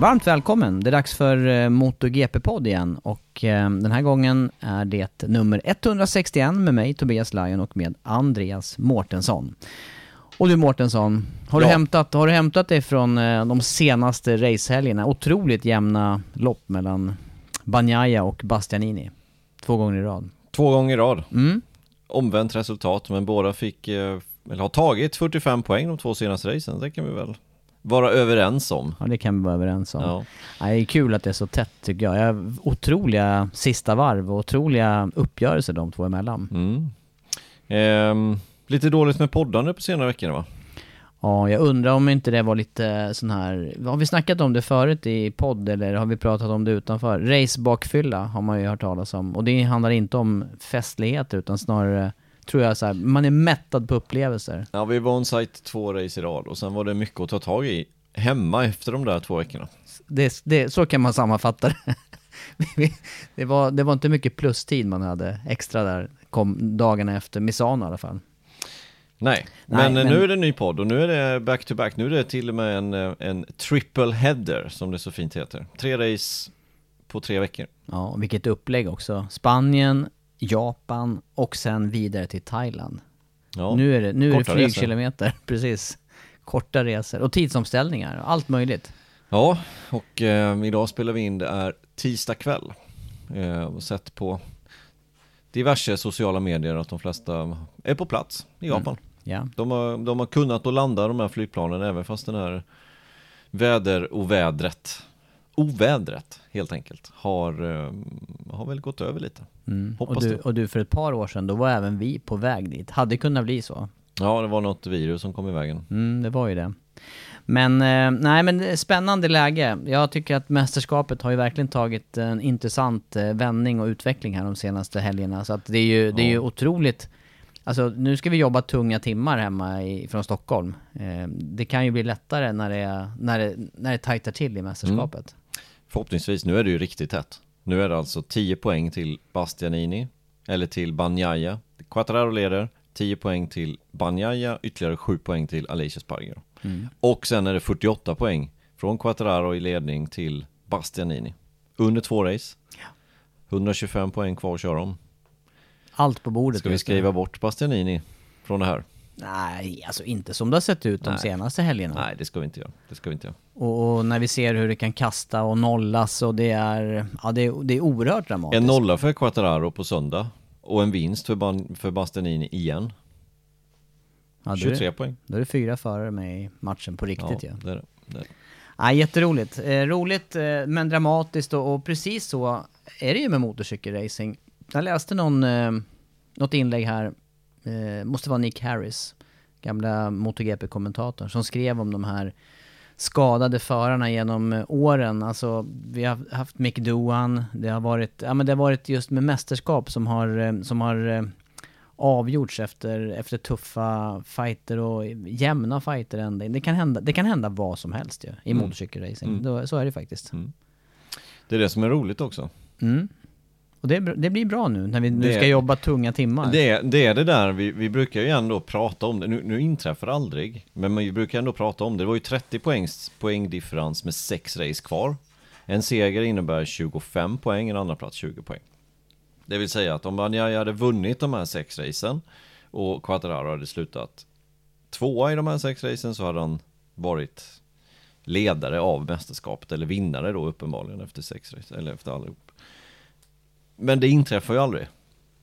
Varmt välkommen! Det är dags för eh, MotoGP-podd igen och eh, den här gången är det nummer 161 med mig Tobias Lajon och med Andreas Mårtensson. Och du Mårtensson, har, Ja. du hämtat, har du hämtat dig från eh, de senaste racehelgerna? Otroligt jämna lopp mellan Bagnaia och Bastianini. Två gånger i rad. Två gånger i rad. Mm. Omvänt resultat, men båda fick, eh, eller har tagit 45 poäng de två senaste racen. Det kan vi väl vara överens om. Ja, det kan vi vara överens om. Ja. Ja, det är kul att det är så tätt tycker jag. jag otroliga sista varv och otroliga uppgörelser de två emellan. Mm. Ehm, lite dåligt med poddande på senare veckor va? Ja, jag undrar om inte det var lite sån här... Har vi snackat om det förut i podd eller har vi pratat om det utanför? Racebakfylla har man ju hört talas om. Och det handlar inte om festligheter utan snarare, tror jag, så här, man är mättad på upplevelser. Ja, vi var on-site två race i rad och sen var det mycket att ta tag i hemma efter de där två veckorna. Det, det, så kan man sammanfatta det. det, var, det var inte mycket plustid man hade extra där, kom dagarna efter Misano i alla fall. Nej, Nej, men, eh, men- nu är det en ny podd och nu är det back-to-back. Nu är det till och med en, eh, en triple header som det så fint heter. Tre race på tre veckor. Ja, vilket upplägg också. Spanien, Japan och sen vidare till Thailand. Ja, nu är det, nu är det korta resor. flygkilometer, precis. Korta resor och tidsomställningar, allt möjligt. Ja, och eh, idag spelar vi in, det är tisdag kväll. Eh, och sett på diverse sociala medier att de flesta är på plats i Japan. Ja, De, har, de har kunnat att landa de här flygplanen även fast den här väderovädret, ovädret helt enkelt, har, eh, har väl gått över lite. Mm. och, Hoppas du, det. och du för ett par år sedan, då var även vi på väg dit. Hade kunnat bli så. Ja, det var något virus som kom i vägen. Mm, det var ju det. Men, eh, nej men spännande läge. Jag tycker att mästerskapet har ju verkligen tagit en intressant eh, vändning och utveckling här de senaste helgerna. Så att det är ju, det är ju otroligt... Alltså nu ska vi jobba tunga timmar hemma i, från Stockholm. Eh, det kan ju bli lättare när det, när det, när det tajtar till i mästerskapet. Förhoppningsvis, nu är det ju riktigt tätt. Nu är det alltså 10 poäng till Bastianini, eller till Bagnaia. Quattararo leder, 10 poäng till Bagnaia, ytterligare 7 poäng till Alicia Sparger. Mm. Och sen är det 48 poäng från Quattararo i ledning till Bastianini. Under två race. 125 poäng kvar att köra om. Allt på bordet. Ska vi skriva bort Bastianini från det här? Nej, alltså inte som det har sett ut de Nej. senaste helgerna. Nej, det ska vi inte göra. Det ska vi inte göra. Och, och när vi ser hur det kan kasta och nollas och det är... Ja, det är, det är oerhört dramatiskt. En nolla för Quattararo på söndag. Och en vinst för, för Bastianini igen. Ja, då är 23 det- poäng. Då är det fyra förare med i matchen på riktigt ja, ja. det är det. det är det. Ja, jätteroligt. Eh, roligt eh, men dramatiskt och, och precis så är det ju med motorcykelracing. Jag läste någon, eh, något inlägg här, eh, måste vara Nick Harris, gamla MotoGP-kommentatorn, som skrev om de här skadade förarna genom eh, åren. Alltså, vi har haft Mick Doohan, det har varit, ja men det har varit just med mästerskap som har, eh, som har eh, avgjorts efter, efter tuffa fighter och jämna fighter ända. Det kan hända, det kan hända vad som helst ju, i Mm. motorcykelracing. Mm. Så är det faktiskt. Mm. Det är det som är roligt också. Mm. Och det, det blir bra nu när vi nu Det- ska jobba tunga timmar. Det, är- det är det där, vi, vi brukar ju ändå prata om det, nu, nu inträffar det aldrig, men vi brukar ändå prata om det. Det var ju 30 poängs poängdifferens med 6 race kvar. En seger innebär 25 poäng, en andra plats 20 poäng. Det vill säga att om Banjaya hade vunnit de här sex racen och Quattararo hade slutat tvåa i de här sex racen så hade han varit ledare av mästerskapet, eller vinnare då uppenbarligen efter sex race, eller efter allihop. Men det inträffar ju aldrig.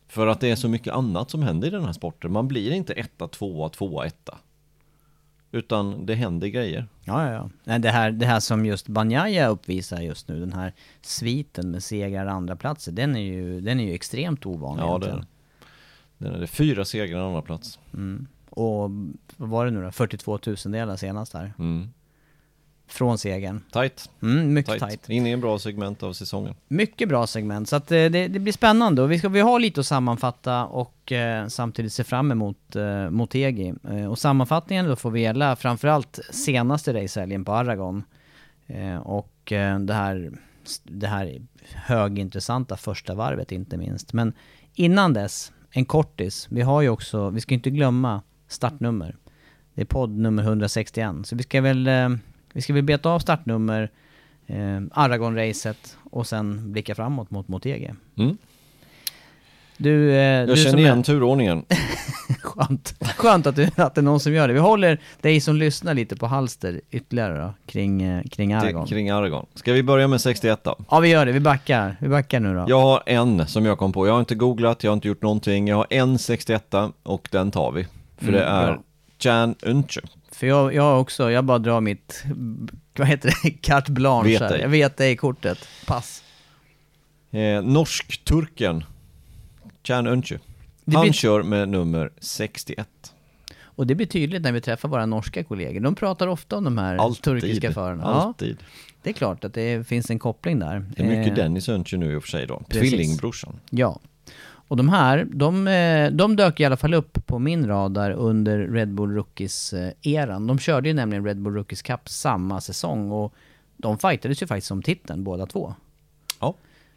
För att det är så mycket annat som händer i den här sporten. Man blir inte etta, tvåa, tvåa, etta. Utan det händer grejer. Ja, ja, ja. Det, här, det här som just Banjaya uppvisar just nu, den här sviten med segrar och andra platser, den är ju, den är ju extremt ovanlig Ja, det. Den är det fyra segrar och andra plats. Mm. Och vad var det nu då? 42 tusendelar senast här. Mm. Från segern. Tight. Mm, mycket Tight. tight. In i en bra segment av säsongen. Mycket bra segment, så att eh, det, det blir spännande och vi ska vi har lite att sammanfatta och eh, samtidigt se fram emot eh, Motegi. Eh, och sammanfattningen då får vi gälla framförallt senaste racehelgen på Aragon. Eh, och eh, det här, det här högintressanta första varvet inte minst. Men innan dess, en kortis. Vi har ju också, vi ska inte glömma startnummer. Det är podd nummer 161, så vi ska väl, eh, vi ska väl beta av startnummer eh, Aragon-racet och sen blicka framåt mot Motegi. Mm. Du, eh, Jag du känner igen är, turordningen. skönt, skönt att, du, att det är någon som gör det. Vi håller dig som lyssnar lite på halster ytterligare då, kring, eh, kring Aragon. Kring Aragon. Ska vi börja med 61 då? Ja vi gör det, vi backar. Vi backar nu då. Jag har en som jag kom på. Jag har inte googlat, jag har inte gjort någonting. Jag har en 61 och den tar vi. För det Mm, är bra. Jan Unche. För jag, jag också, jag bara drar mitt, vad heter det, carte blanche Vet här. Jag vet det i kortet. Pass. Eh, Norsk-turken. Unche. Det Han blir- kör med nummer 61. Och det blir tydligt när vi träffar våra norska kollegor. De pratar ofta om de här Alltid. turkiska förarna. Ja, Alltid. det är klart att det finns en koppling där. Det är mycket Eh, Dennis Unche nu i och för sig då. precis. Tvillingbrorsan. Ja. Och de här, de, eh, de dök i alla fall upp på min radar under Red Bull Rookies-eran. De körde ju nämligen Red Bull Rookies Cup samma säsong och de fightades ju faktiskt om titeln båda två. Ja.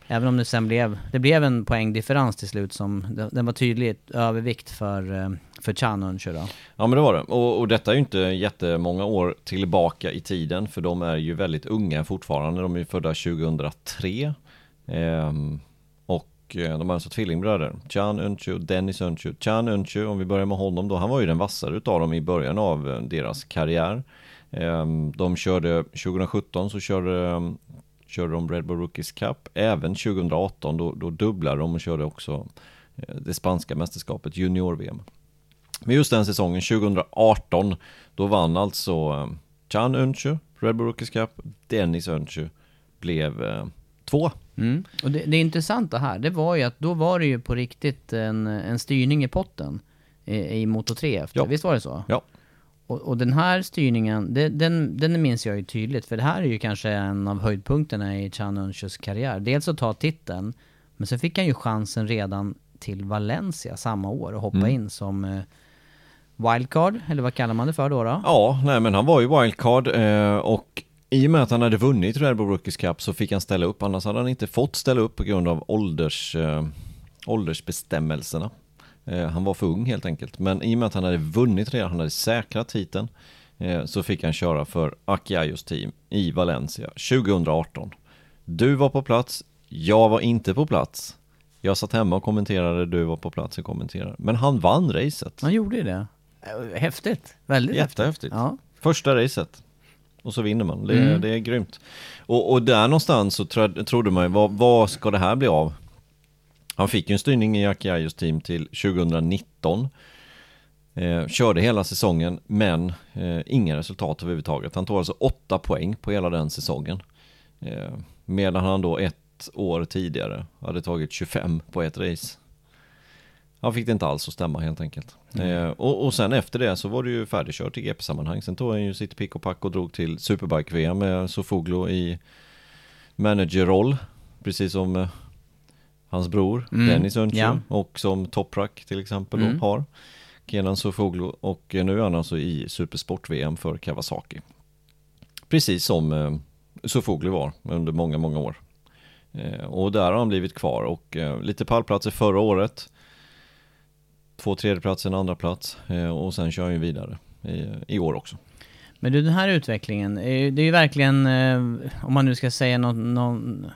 Även om det sen blev, det blev en poängdifferens till slut som, den- var tydligt övervikt för, eh, för Chan Unche då. Ja men det var det. Och, och detta är ju inte jättemånga år tillbaka i tiden för de är ju väldigt unga fortfarande. De är ju födda 2003. Ehm, och eh, de är alltså tvillingbröder. Chan Unchu och Dennis Unchu. Chan Unchu, om vi börjar med honom då, han var ju den vassare utav dem i början av eh, deras karriär. Ehm, de körde 2017 så körde, körde de Red Bull Rookies Cup. Även 2018 då, då dubblade de och körde också eh, det spanska mästerskapet junior-VM. Men just den säsongen, 2018, då vann alltså eh, Chan Unchu, Red Bull Rookies Cup, Dennis Unchu blev två. Mm. Och det, det intressanta här, det var ju att då var det ju på riktigt en, en styrning i potten i, i Moto 3 efter. Ja. Visst var det så? Ja. Och, och den här styrningen, det, den, den minns jag ju tydligt, för det här är ju kanske en av höjdpunkterna i Chan Unchus karriär. Dels att ta titeln, men sen fick han ju chansen redan till Valencia samma år och hoppa Mm. in som eh, wildcard, eller vad kallar man det för då? då? Ja, nej men han var ju wildcard eh, och i och med att han hade vunnit Red Bull Rookies Cup så fick han ställa upp, annars hade han inte fått ställa upp på grund av ålders, eh, åldersbestämmelserna. Eh, han var för ung helt enkelt, men i och med att han hade vunnit redan, han hade säkrat titeln, eh, så fick han köra för Akiayos team i Valencia 2018. Du var på plats, jag var inte på plats. Jag satt hemma och kommenterade, du var på plats och kommenterade. Men han vann racet. Han gjorde det. Häftigt. Väldigt häftigt. Jättehäftigt. Ja. Första racet. Och så vinner man. Det, Mm. det är grymt. Och, och där någonstans så tro, trodde man ju, vad, vad ska det här bli av? Han fick ju en styrning i Akiayos team till 2019. Eh, körde hela säsongen, men eh, inga resultat överhuvudtaget. Han tog alltså åtta poäng på hela den säsongen. Eh, medan han då ett år tidigare hade tagit 25 på ett race. Han fick det inte alls att stämma helt enkelt. Eh, och, och sen efter det så var det ju färdigkört i GP-sammanhang. Sen tog han ju sitt pick och pack och drog till Superbike-VM med Sofoglu i managerroll. Precis som eh, hans bror Mm, Dennis Öntjö ja. och som Toprak till exempel Mm. då har Kenan Sofoglu och eh, nu är han alltså i Supersport-VM för Kawasaki. Precis som eh, Sofoglu var under många, många år. Eh, och där har han blivit kvar och eh, lite pallplatser förra året. Två tredjeplatser, en andra plats eh, och sen kör ju vidare i, i år också. Men du, den här utvecklingen, ju- det är ju verkligen, eh, om man nu ska säga någon, någon,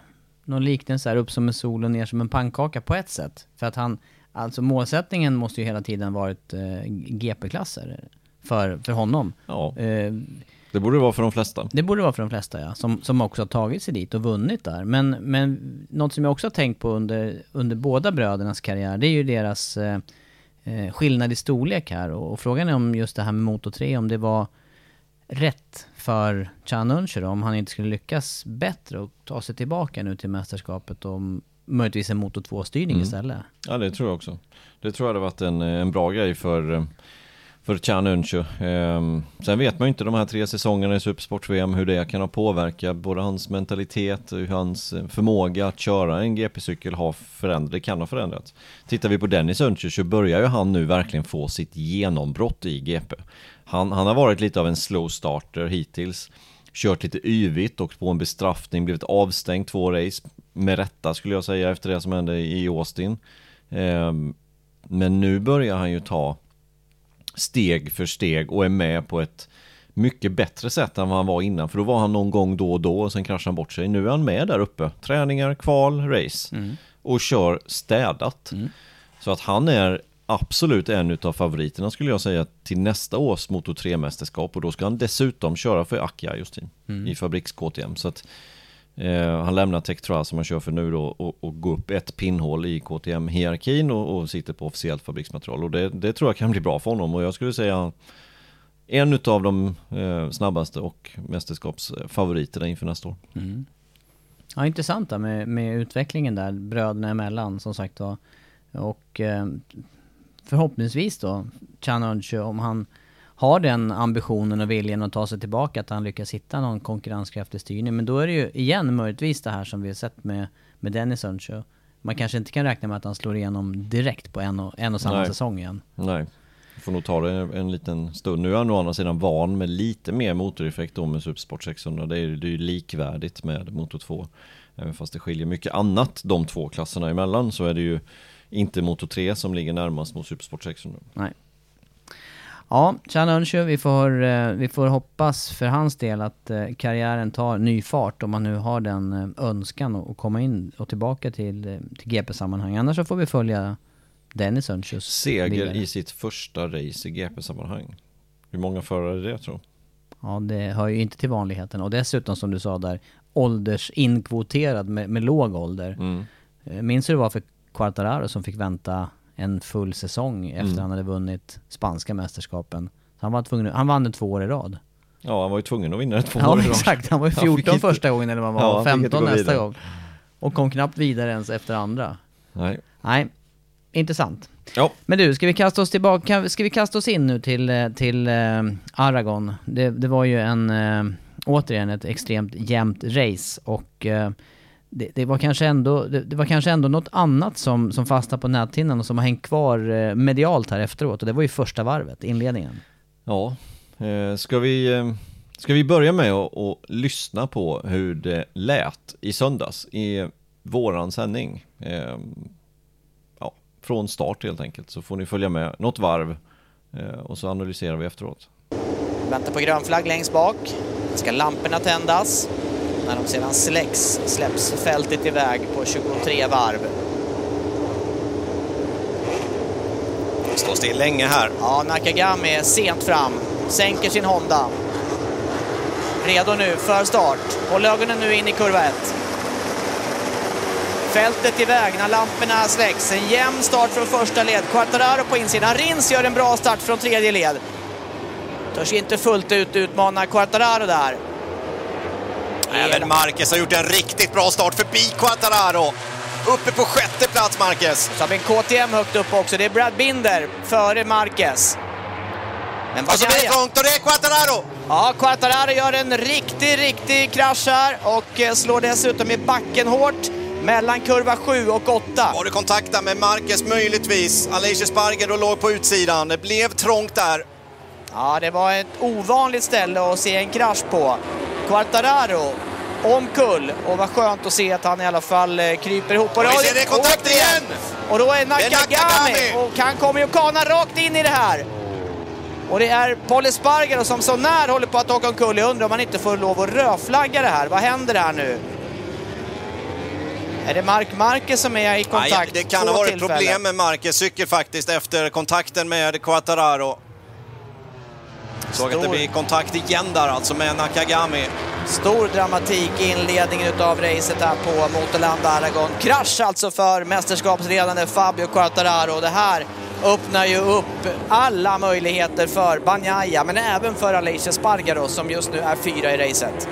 någon liknelse här, upp som en sol och ner som en pannkaka på ett sätt. För att han, alltså målsättningen måste ju hela tiden varit eh, GP-klasser för, för honom. Ja, Eh, det borde det vara för de flesta. det borde vara för de flesta ja, som, som också har tagit sig dit och vunnit där. Men, men något som jag också har tänkt på under, under båda brödernas karriär, det är ju deras eh, skillnad i storlek här. Och, och frågan är om just det här med Moto 3, om det var rätt för Chan Önscher om han inte skulle lyckas bättre och ta sig tillbaka nu till mästerskapet och möjligtvis en Moto 2-styrning Mm. istället. Ja, det tror jag också. Det tror jag hade varit en, en bra grej för, eh, för Chan Önsjö. Ehm, sen vet man ju inte de här tre säsongerna i Supersports-VM hur det kan ha påverkat både hans mentalitet och hur hans eh, förmåga att köra en GP-cykel har förändrats. Det kan ha förändrats. Tittar vi på Dennis Önsjö så börjar ju han nu verkligen få sitt genombrott i GP. Han, han har varit lite av en slow starter hittills. Kört lite yvigt och på en bestraffning, blivit avstängd två race. Med rätta skulle jag säga efter det som hände i Austin. Ehm, men nu börjar han ju ta steg för steg och är med på ett mycket bättre sätt än vad han var innan. För då var han någon gång då och då och sen kraschade han bort sig. Nu är han med där uppe. Träningar, kval, race. Och kör städat. Så att han är absolut en utav favoriterna skulle jag säga till nästa års Moto 3-mästerskap. Och då ska han dessutom köra för Akia just i fabriks KTM. Så att Eh, han lämnar Tektra som han kör för nu då och, och går upp ett pinnhål i KTM-hierarkin och, och sitter på officiellt fabriksmaterial. Och det, det tror jag kan bli bra för honom och jag skulle säga en av de eh, snabbaste och mästerskapsfavoriterna inför nästa år. Mm. Ja, intressant där med, med utvecklingen där, bröderna emellan som sagt då. Och eh, förhoppningsvis då, Chan om han har den ambitionen och viljan att ta sig tillbaka, att han lyckas hitta någon konkurrenskraftig styrning. Men då är det ju igen möjligtvis det här som vi har sett med, med Dennis Önsjö. Man kanske inte kan räkna med att han slår igenom direkt på en och, en och samma Nej. säsong igen. Nej, vi får nog ta det en liten stund. Nu är han å andra sidan van med lite mer motoreffekt då med Supersport 600. Det är, det är ju likvärdigt med Moto 2. Även fast det skiljer mycket annat de två klasserna emellan så är det ju inte Moto 3 som ligger närmast mot Supersport 600. Nej. Ja, Chan Önsjö, vi får, eh, vi får hoppas för hans del att eh, karriären tar ny fart om man nu har den eh, önskan att komma in och tillbaka till, till GP-sammanhang. Annars så får vi följa Dennis Önsjös Seger vidare. i sitt första race i GP-sammanhang. Hur många förare är det tror? Ja, det hör ju inte till vanligheten. Och dessutom som du sa där, åldersinkvoterad med, med låg ålder. Mm. Minns du det var för Quartararo som fick vänta en full säsong efter Mm. han hade vunnit spanska mästerskapen? Så han, var tvungen, han vann det två år i rad. Ja, han var ju tvungen att vinna det två Ja år i rad. exakt, han var ju Han fick 14 inte- första gången eller vad man Ja, var, inte 15 gå nästa gång. Och kom knappt vidare ens efter andra. Nej. Nej, intressant. Ja, Men du, ska vi kasta oss tillbaka, ska vi kasta oss in nu till, eh, till eh, Aragon? Det, det var ju en, eh, återigen ett extremt jämnt race och det, det, var kanske ändå, det, det var kanske ändå något annat som, som fastnade på näthinnan och som har hängt kvar eh, medialt här efteråt och det var ju första varvet, inledningen. ja. Eh, ska, vi, eh, ska vi börja med att att lyssna på hur det lät i söndags i våran sändning? Eh, ja, från start helt enkelt så får ni följa med något varv eh, och så analyserar vi efteråt. Väntar på grön flagg längst bak. Ska lamporna tändas. När de sedan släcks släpps fältet iväg på 23 varv. Står still länge här. Ja, Nakagami är sent fram. Sänker sin Honda. Redo nu för start. Håll ögonen nu in i kurva 1. Fältet iväg när lamporna släcks. En jämn start från första led. Quartararo på insidan. Rins gör en bra start från tredje led. Törs inte fullt ut utmana Quartararo där. Även Marquez har gjort en riktigt bra start förbi Quattararo. Uppe på sjätte plats, Marquez. Så har vi en KTM högt upp också. Det är Brad Binder före Marquez. Men så blir det trångt och det är Quattararo. Ja, Quartararo gör en riktig, riktig krasch här och eh, slår dessutom i backen hårt. mellan kurva 7 och 8. Var det kontakt där med Marquez möjligtvis? Aleix Sparger och låg på utsidan. Det blev trångt där. Ja, det var ett ovanligt ställe att se en krasch på. Quartararo omkull och vad skönt att se att han i alla fall eh, kryper ihop. Och vi ser det kontakt igen! Och då är Nakagami, och han kommer ju kana rakt in i det här. Och det är Paul Espargaro som så när håller på att åka omkull. Jag undrar om han inte får lov att rödflagga det här. Vad händer här nu? Är det Mark Marquez som är i kontakt? Nej, det kan ha varit problem med Marquez cykel faktiskt efter kontakten med Quattararo. Såg att det Stor- blir kontakt igen där alltså med Nakagami. Stor dramatik i inledningen av racet här på Motorland Aragon. Krasch alltså för mästerskapsledande Fabio Quartararo. Det här öppnar ju upp alla möjligheter för Bagnaia, men även för Aleix Espargaro som just nu är fyra i racet.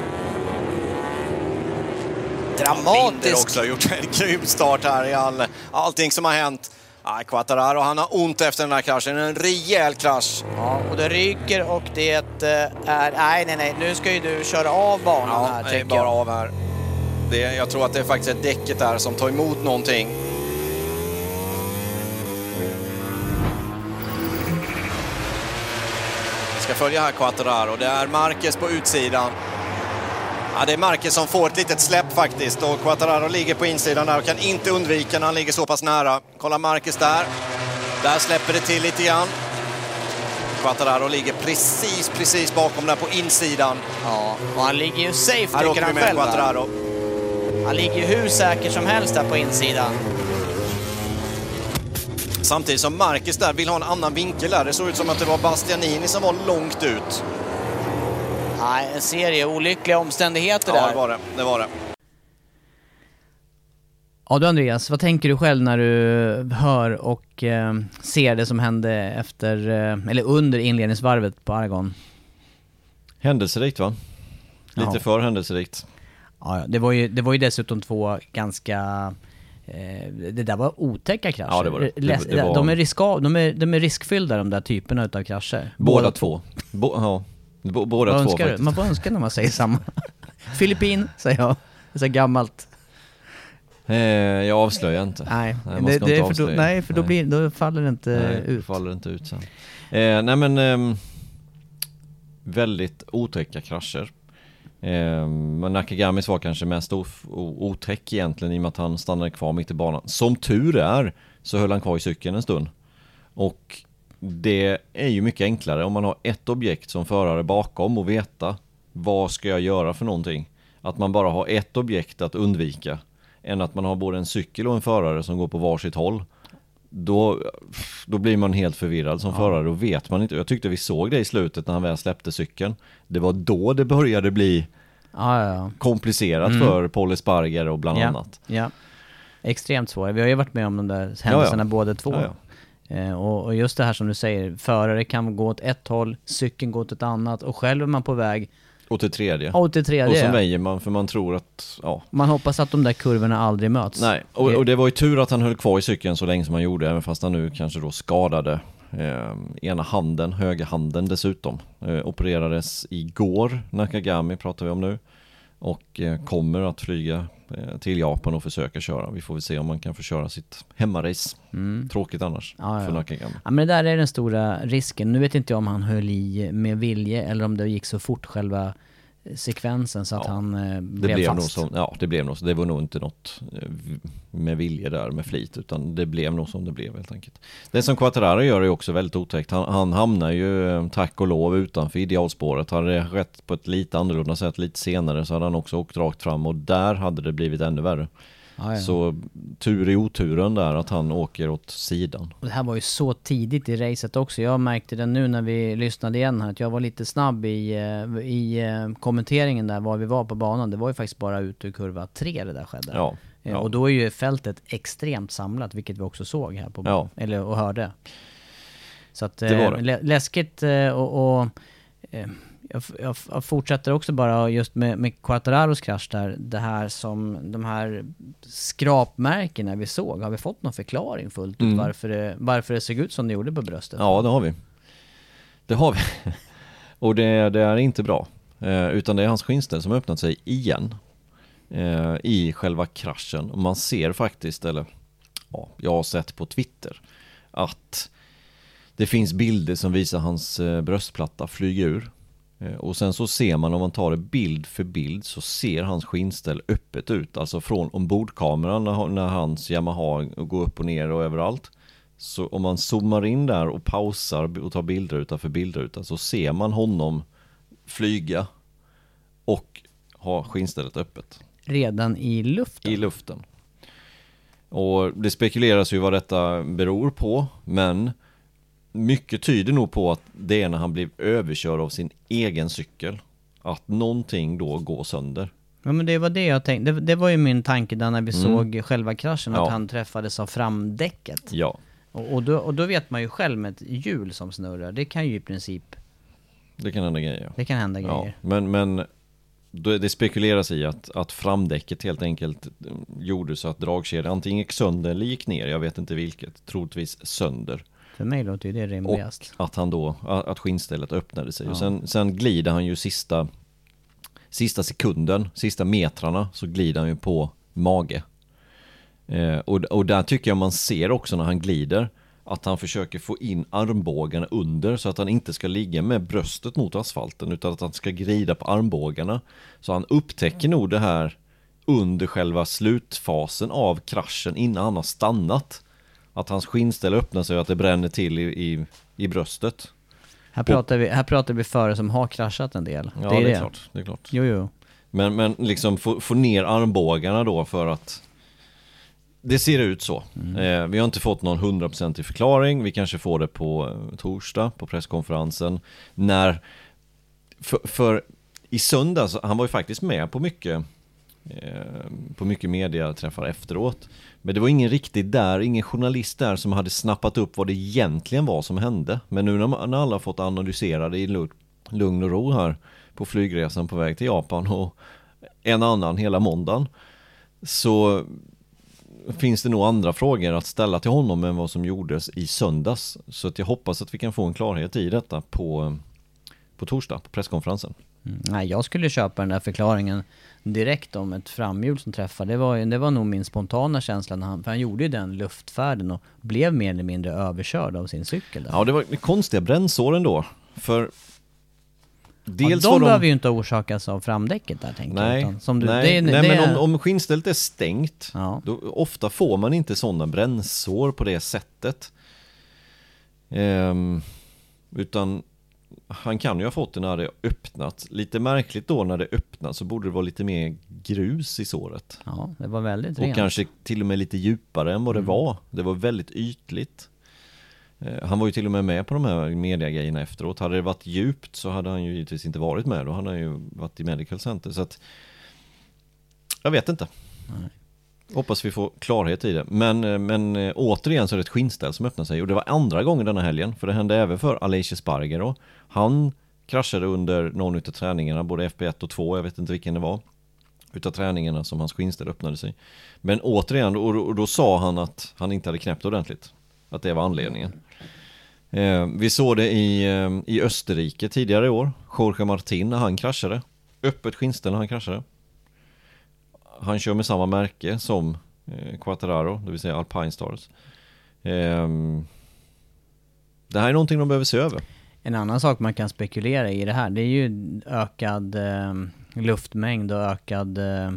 Binder Dramatisk. också har gjort en grym start här i all, allting som har hänt. Ja, Quattararo, han har ont efter den här kraschen. En rejäl krasch. Ja, och det ryker och det eh, är... Nej, nej, nej. Nu ska ju du köra av banan här, det är tänker bara jag. av här. Det, jag tror att det är faktiskt ett däcket där som tar emot någonting. Vi ska följa här Quattararo. Det är Marquez på utsidan. Ja, det är Marquez som får ett litet släpp faktiskt och Quattararo ligger på insidan där och kan inte undvika när han ligger så pass nära. Kolla Marquez där. Där släpper det till lite grann. Quattararo ligger precis, precis bakom där på insidan. Ja, och han ligger ju safe, Här tycker han med själv. Quattararo. Han ligger ju hur säkert som helst där på insidan. Samtidigt som Marcus där vill ha en annan vinkel där. Det såg ut som att det var Bastianini som var långt ut. Nej, en serie olyckliga omständigheter Ja, där. det var det. Det var det. Ja du Andreas, vad tänker du själv när du hör och eh, ser det som hände efter, eh, eller under inledningsvarvet på Aragon? Händelserikt va? Lite Ja. för händelserikt. Ja, ja, det var ju, det var ju dessutom två ganska... Eh, det där var otäcka krascher. Ja, det var det. Det- det var- de, är riska, de, är, de är riskfyllda de där typerna utav krascher. Båda två. Bo, ja, b- båda Vad två önskar du? faktiskt. Man får önska när man säger samma. Filippin, säger jag. Det är så gammalt. Eh, jag avslöjar inte. Nej, det, det inte är för då, nej för då, blir, då faller det inte Nej, ut. faller inte ut sen. Eh, nej men ehm, väldigt otäcka krascher. Eh, men Nakagamis var kanske mest otäck egentligen i och med att han stannade kvar mitt i banan. Som tur är så höll han kvar i cykeln en stund. Och det är ju mycket enklare om man har ett objekt som förare bakom och veta vad ska jag göra för någonting. Att man bara har ett objekt att undvika än att man har både en cykel och en förare som går på varsitt håll. Då, då blir man helt förvirrad som förare och vet man inte. Jag tyckte vi såg det i slutet när han väl släppte cykeln. Det var då det började bli Ja, ja, ja. komplicerat Mm. för Paul Esparger och bland ja. annat. Ja. Extremt svåra. Vi har ju varit med om de där händelserna ja. båda två. Eh, och, och just det här som du säger, förare kan gå åt ett håll, cykeln går åt ett annat och själv är man på väg Och till tredje. åt det och tredje. så väjer man för man tror att, ja. Man hoppas att de där kurvorna aldrig möts. Nej, och, och det var ju tur att han höll kvar i cykeln så länge som han gjorde, även fast han nu kanske då skadade eh, ena handen, höger handen dessutom. Eh, opererades igår, Nakagami pratar vi om nu. Och eh, kommer att flyga till Japan och försöka köra. Vi får väl se om man kan få köra sitt hemmarace. Tråkigt annars Mm. Ja. för Nakagami. Ja men det där är den stora risken. Nu vet inte jag om han höll i med vilje eller om det gick så fort själva sekvensen så att Ja, han eh, blev, blev, nog fast. så, ja det blev nog så. Det var nog inte något eh, med vilje där med flit utan det blev nog som det blev helt enkelt. Det som Quattararo gör är också väldigt otäckt. Han, han hamnar ju eh, tack och lov utanför idealspåret. Hade det skett på ett lite annorlunda sätt lite senare så hade han också åkt rakt fram och där hade det blivit ännu värre. Ja. Så tur i oturen där att han åker åt sidan. Och det här var ju så tidigt i racet också. Jag märkte det nu när vi lyssnade igen här, att jag var lite snabb i, eh, i eh, kommenteringen där var vi var på banan. Det var ju faktiskt bara ut ur kurva tre det där skedde. Ja, Eh, ja. Och då är ju fältet extremt samlat, vilket vi också såg här på Ja. eller och hörde. Så att Det var det. lä- läskigt och, och jag, jag, jag fortsätter också bara just med, med Quattararos krasch där, det här som, de här skrapmärkena vi såg, har vi fått någon förklaring fullt ut Mm. varför, det, varför det såg ut som det gjorde på bröstet? Ja, det har vi. Det har vi. Och det, det är inte bra. Eh, utan det är hans skinnställ som har öppnat sig igen. eh, i själva kraschen. Och man ser faktiskt, eller ja, jag har sett på Twitter, att det finns bilder som visar hans eh, bröstplatta flyga ur. Eh, och sen så ser man om man tar det bild för bild så ser hans skinnställ öppet ut. Alltså från ombordkameran när, när hans Yamaha går upp och ner och överallt. Så om man zoomar in där och pausar och tar bildruta för bildruta så ser man honom flyga och ha skinnstället öppet. Redan i luften? I luften. Och det spekuleras ju vad detta beror på, men mycket tyder nog på att det är när han blir överkörd av sin egen cykel. Att någonting då går sönder. Ja men det var det jag tänkte, det, det var ju min tanke där när vi Mm. såg själva kraschen, att Ja. han träffades av framdäcket. Ja, Och, och, då, och då vet man ju själv med ett hjul som snurrar, det kan ju i princip, det kan hända grejer. det kan hända Ja, grejer. men, men då- det spekuleras i att, att framdäcket helt enkelt eh, gjorde så att dragkedjan antingen gick sönder eller gick ner, jag vet inte vilket, troligtvis sönder. För mig låter ju det Och rimligast. att han då, att skinnstället öppnade sig. Ja. Och sen, sen glider han ju sista, sista sekunden, sista metrarna, så glider han ju på mage. Eh, och, och där tycker jag man ser också när han glider, att han försöker få in armbågarna under så att han inte ska ligga med bröstet mot asfalten utan att han ska glida på armbågarna. Så han upptäcker nog det här under själva slutfasen av kraschen innan han har stannat. Att hans skinnställ öppnar sig och att det bränner till i, i, i bröstet. Här pratar, vi, här pratar vi förare som har kraschat en del. Ja, det är, klart. Det är klart. Jo, jo. Men, men liksom få, få ner armbågarna då för att det ser ut så. Eh, vi har inte fått någon hundraprocentig förklaring. Vi kanske får det på eh, torsdag på presskonferensen. När, för, för i söndags, han var ju faktiskt med på mycket Eh, på mycket mediaträffar efteråt. Men det var ingen riktigt där, ingen journalist där som hade snappat upp vad det egentligen var som hände. Men nu när, när alla har fått analysera det i lugn, lugn och ro här på flygresan på väg till Japan och en annan hela måndagen så finns det nog andra frågor att ställa till honom än vad som gjordes i söndags. Så att jag hoppas att vi kan få en klarhet i detta på, på torsdag, på presskonferensen. Mm. Nej, jag skulle köpa den där förklaringen direkt om ett framhjul som träffar. Det var, det var nog min spontana känsla när han, för han gjorde ju den luftfärden och blev mer eller mindre överkörd av sin cykel där. Ja, det var konstiga brännsår ändå. För dels ja, de de... behöver ju inte orsakas av framdäcket där tänker jag. Nej, utan Som du, nej, det, nej det, men om, om skinnstället är stängt, Ja. då, ofta får man inte sådana brännsår på det sättet. Ehm, utan han kan ju ha fått det när det öppnat. Lite märkligt då när det öppnat så borde det vara lite mer grus i såret. Ja, det var väldigt Och rent. kanske till och med lite djupare än vad Mm. det var. Det var väldigt ytligt. Eh, Han var ju till och med med på de här mediagrejerna efteråt. Hade det varit djupt så hade han ju givetvis inte varit med. Då hade han ju varit i Medical Center. Så att jag vet inte. Hoppas vi får klarhet i det. Men, eh, men eh, återigen så är det ett skinnställ som öppnar sig. Och det var andra gången denna helgen. För det hände även för Aleix Sparger Han kraschade under någon av träningarna, både FP1 och 2, jag vet inte vilken det var. Utav träningarna som hans skinnställ öppnade sig. Men återigen, och, och då sa han att han inte hade knäppt ordentligt. Att det var anledningen. Eh, vi såg det i, eh, i Österrike tidigare i år. Jorge Martin när han kraschade. Öppet skinnställ när han kraschade. Han kör med samma märke som eh, Quattararo, det vill säga Alpine Stars. Ehm, det här är någonting de behöver se över. En annan sak man kan spekulera i det här, det är ju ökad eh, luftmängd och ökad eh,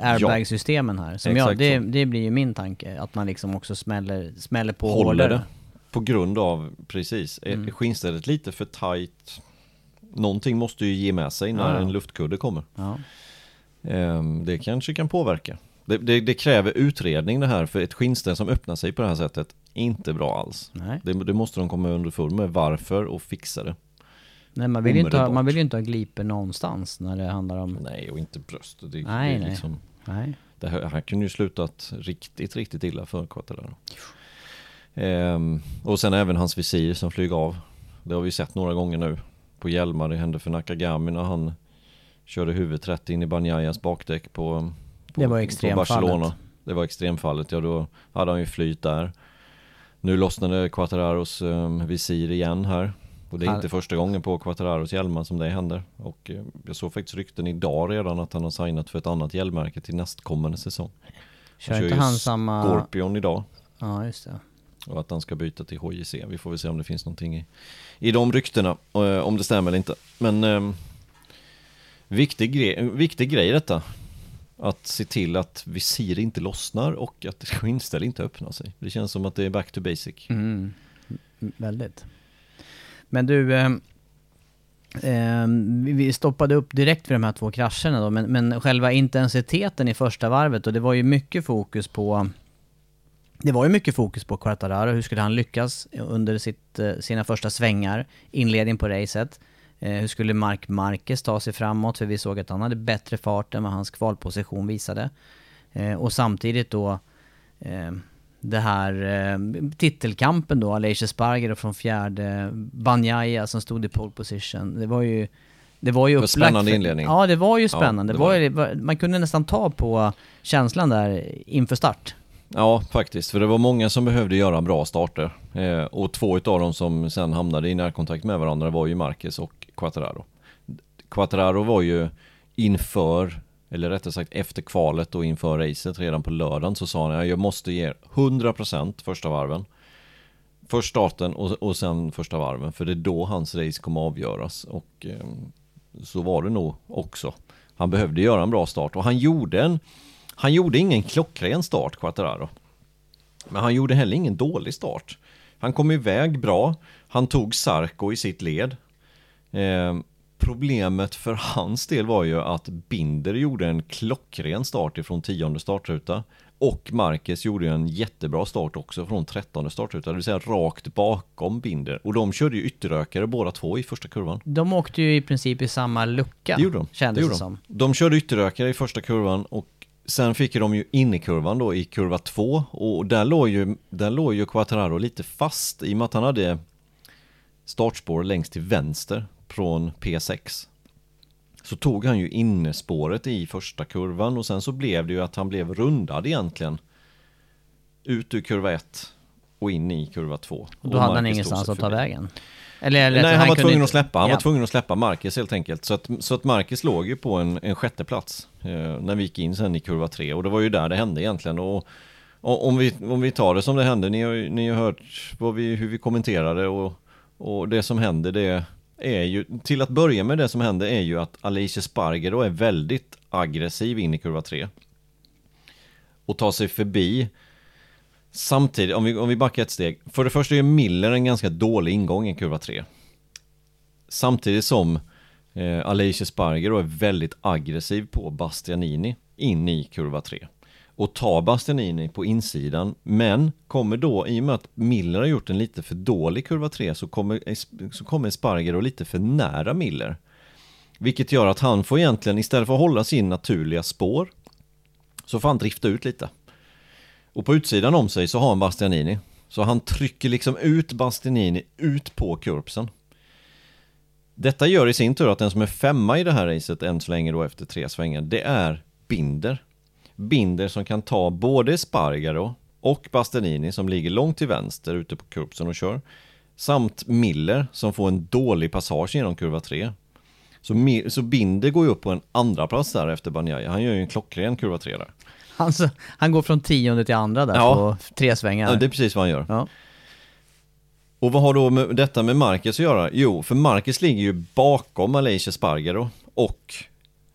airbag-systemen här. Som jag, Exakt det, så. det blir ju min tanke, att man liksom också smäller, smäller på Håller hårdare. det. På grund av, precis, är Mm. skinnstället lite för tight. Någonting måste ju ge med sig när Ja. en luftkudde kommer. Ja. Ehm, det kanske kan påverka. Det, det, det kräver utredning det här, för ett skinnställ som öppnar sig på det här sättet, inte bra alls. Nej. Det, det måste de komma underfund med varför och fixa det. Nej, man vill, ju inte ha, man vill ju inte ha gliper någonstans när det handlar om... Nej, och inte bröstet. Det, Nej, nej. Liksom, Nej. det här, här kunde ju slutat riktigt, riktigt illa för Quattararo. Ehm, och sen även hans visir som flyger av. Det har vi sett några gånger nu på hjälmar. Det hände för Nakagami när han körde huvudet rätt in i Banyayas bakdäck på, på, Det var på. Barcelona. Det var extremfallet, ja då hade han ju flyt där. Nu lossnade Quattararos um, visir igen här. Och det är Han- inte första gången på Quattararos hjälmar som det händer. Och eh, jag såg faktiskt rykten idag redan att han har signat för ett annat hjälmmärke till nästkommande säsong. Kör Han inte ju han samma... Scorpion idag. Ja, just det. Och att han ska byta till HJC. Vi får väl se om det finns någonting i, i de ryktena. eh, om det stämmer eller inte. Men eh, viktig, grej, viktig grej detta. Att se till att visir inte lossnar och att skinnställ inte öppnar sig. Det känns som att det är back to basic. Mm. Väldigt. Men du, eh, eh vi- stoppade upp direkt vid de här två krascherna då, men, men själva intensiteten i första varvet och det var ju mycket fokus på det var ju mycket fokus på Quartararo, hur skulle han lyckas under sitt, eh, sina första svängar, inledning på racet. Eh, hur skulle Mark Marquez ta sig framåt, för vi såg att han hade bättre fart än vad hans kvalposition visade. Eh, och samtidigt då eh, det här eh, titelkampen då, Aleix Sparger från fjärde, Banjaya som stod i pole position. Det var ju det var ju upplagt spännande för- inledning. Ja, det var ju Ja, spännande. det det var man kunde nästan ta på känslan där inför start. Ja, faktiskt. För det var många som behövde göra bra starter. Eh, och två utav dem som sen hamnade i närkontakt med varandra var ju Marquez och Quattararo. Quattararo var ju inför, eller rättare sagt efter kvalet och inför racet redan på lördagen så sa han jag måste ge 100% första varven. Först starten och, och sen första varven. För det är då hans race kommer avgöras. Och eh, så var det nog också. Han behövde göra en bra start och han gjorde en han gjorde ingen klockren start, Quattararo. Men han gjorde heller ingen dålig start. Han kom iväg bra. Han tog Sarko i sitt led. Eh, problemet för hans del var ju att Binder gjorde en klockren start ifrån tionde startruta. Och Marquez gjorde en jättebra start också från trettonde startruta, det vill säga rakt bakom Binder. Och de körde ju ytterrökare båda två i första kurvan. De åkte ju i princip i samma lucka, Det gjorde de. kändes det det, gjorde som. de. de körde ytterrökare i första kurvan och sen fick de ju in i kurvan då i kurva två och där låg ju, där låg ju Quattararo lite fast i och med att han hade startspår längst till vänster från P6. Så tog han ju innespåret i första kurvan och sen så blev det ju att han blev rundad egentligen ut ur kurva 1 och in i kurva 2. Och då hade han ingenstans att ta vägen. Eller, eller Nej, han, var kunde tvungen inte- att släppa. Han ja. var tvungen att släppa Marcus helt enkelt. Så att, så att Marcus låg ju på en, en sjätte plats eh, när vi gick in sen i kurva 3 och det var ju där det hände egentligen. Och, och om, vi, om vi tar det som det hände, ni har ju ni har hört vi, hur vi kommenterade och, och det som hände det är ju, till att börja med det som händer är ju att Alicia Sparger då är väldigt aggressiv in i kurva 3. Och tar sig förbi Samtidigt, om vi, om vi backar ett steg. För det första är Miller en ganska dålig ingång i kurva 3. Samtidigt som eh, Alicia Sparger då är väldigt aggressiv på Bastianini in i kurva 3. Och tar Bastianini på insidan, men kommer då, i och med att Miller har gjort en lite för dålig kurva 3, så kommer, så kommer Sparger då lite för nära Miller. Vilket gör att han får egentligen, istället för att hålla sin naturliga spår, så får han drifta ut lite. Och på utsidan om sig så har han Bastianini. Så han trycker liksom ut Bastianini ut på kurpsen. Detta gör i sin tur att den som är femma i det här racet än så länge då efter tre svängar, det är Binder. Binder som kan ta både Spargaro och Bastianini som ligger långt till vänster ute på kurpsen och kör. Samt Miller som får en dålig passage genom kurva 3. Så, så Binder går ju upp på en andra plats där efter Banjaya. Han gör ju en klockren kurva 3 där. Han, så, han går från tionde till andra där Ja. på tre svängar. Ja, det är precis vad han gör. Ja. Och vad har då med detta med Marcus att göra? Jo, för Marcus ligger ju bakom Alicia Spargaro och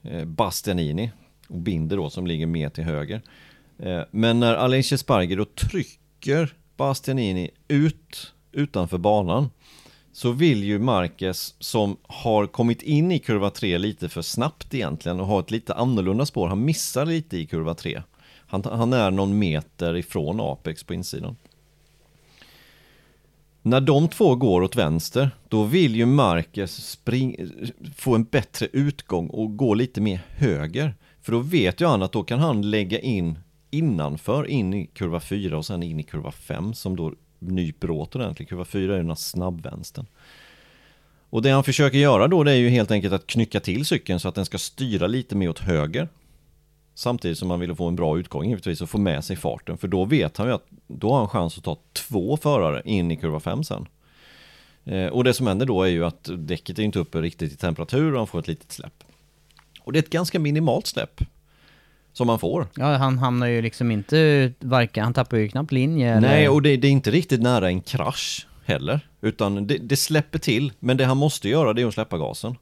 eh, Bastianini och Binder då som ligger mer till höger. Eh, men när Aliche Sparger då trycker Bastianini ut utanför banan så vill ju Marquez som har kommit in i kurva 3 lite för snabbt egentligen och har ett lite annorlunda spår, han missar lite i kurva 3. Han, han är någon meter ifrån Apex på insidan. När de två går åt vänster, då vill ju Marquez spring, få en bättre utgång och gå lite mer höger. För då vet ju han att då kan han lägga in innanför, in i kurva 4 och sen in i kurva 5 som då nyper åt ordentligt. Kurva 4 är den här snabbvänstern. Och det han försöker göra då det är ju helt enkelt att knycka till cykeln så att den ska styra lite mer åt höger. Samtidigt som man vill få en bra utgång givetvis och få med sig farten. För då vet han ju att då har han chans att ta två förare in i kurva 5 sen. Eh, och det som händer då är ju att däcket är inte uppe riktigt i temperatur och han får ett litet släpp. Och det är ett ganska minimalt släpp som man får. Ja, han hamnar ju liksom inte, varken, han tappar ju knappt linje eller... Nej, och det, det är inte riktigt nära en krasch heller. Utan det, det, släpper till, men det han måste göra det är att släppa gasen.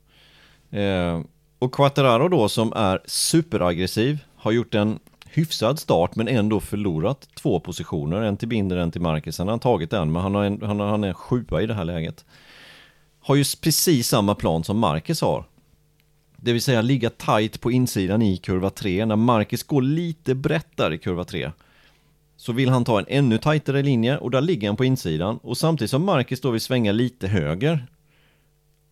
Eh, och Quattararo då som är superaggressiv, har gjort en hyfsad start men ändå förlorat två positioner. En till Binder, en till Marcus. Han har tagit en, men han, har en, han, har, han är sjua i det här läget. Har ju precis samma plan som Marcus har. Det vill säga ligga tight på insidan i kurva 3. När Marcus går lite brett där i kurva 3 så vill han ta en ännu tajtare linje och där ligger han på insidan och samtidigt som Marcus då vill svänga lite höger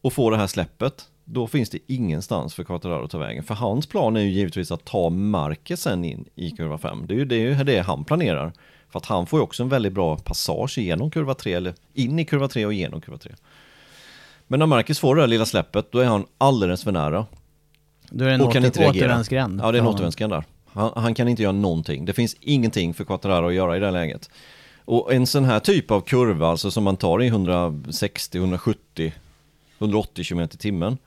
och få det här släppet då finns det ingenstans för Quattararo att ta vägen. För hans plan är ju givetvis att ta Marcus sen in i kurva 5. Det är ju det, det han planerar. För att han får ju också en väldigt bra passage genom kurva 3, eller in i kurva 3 och genom kurva 3. Men när Marcus får det där lilla släppet, då är han alldeles för nära. Då är det en och kan åter, inte reagera. återvändsgränd. Ja, det är en återvändsgränd där. Han, han, kan inte göra någonting. Det finns ingenting för Quattararo att göra i det läget. Och en sån här typ av kurva, alltså som man tar i 160, 170, 180 km i timmen.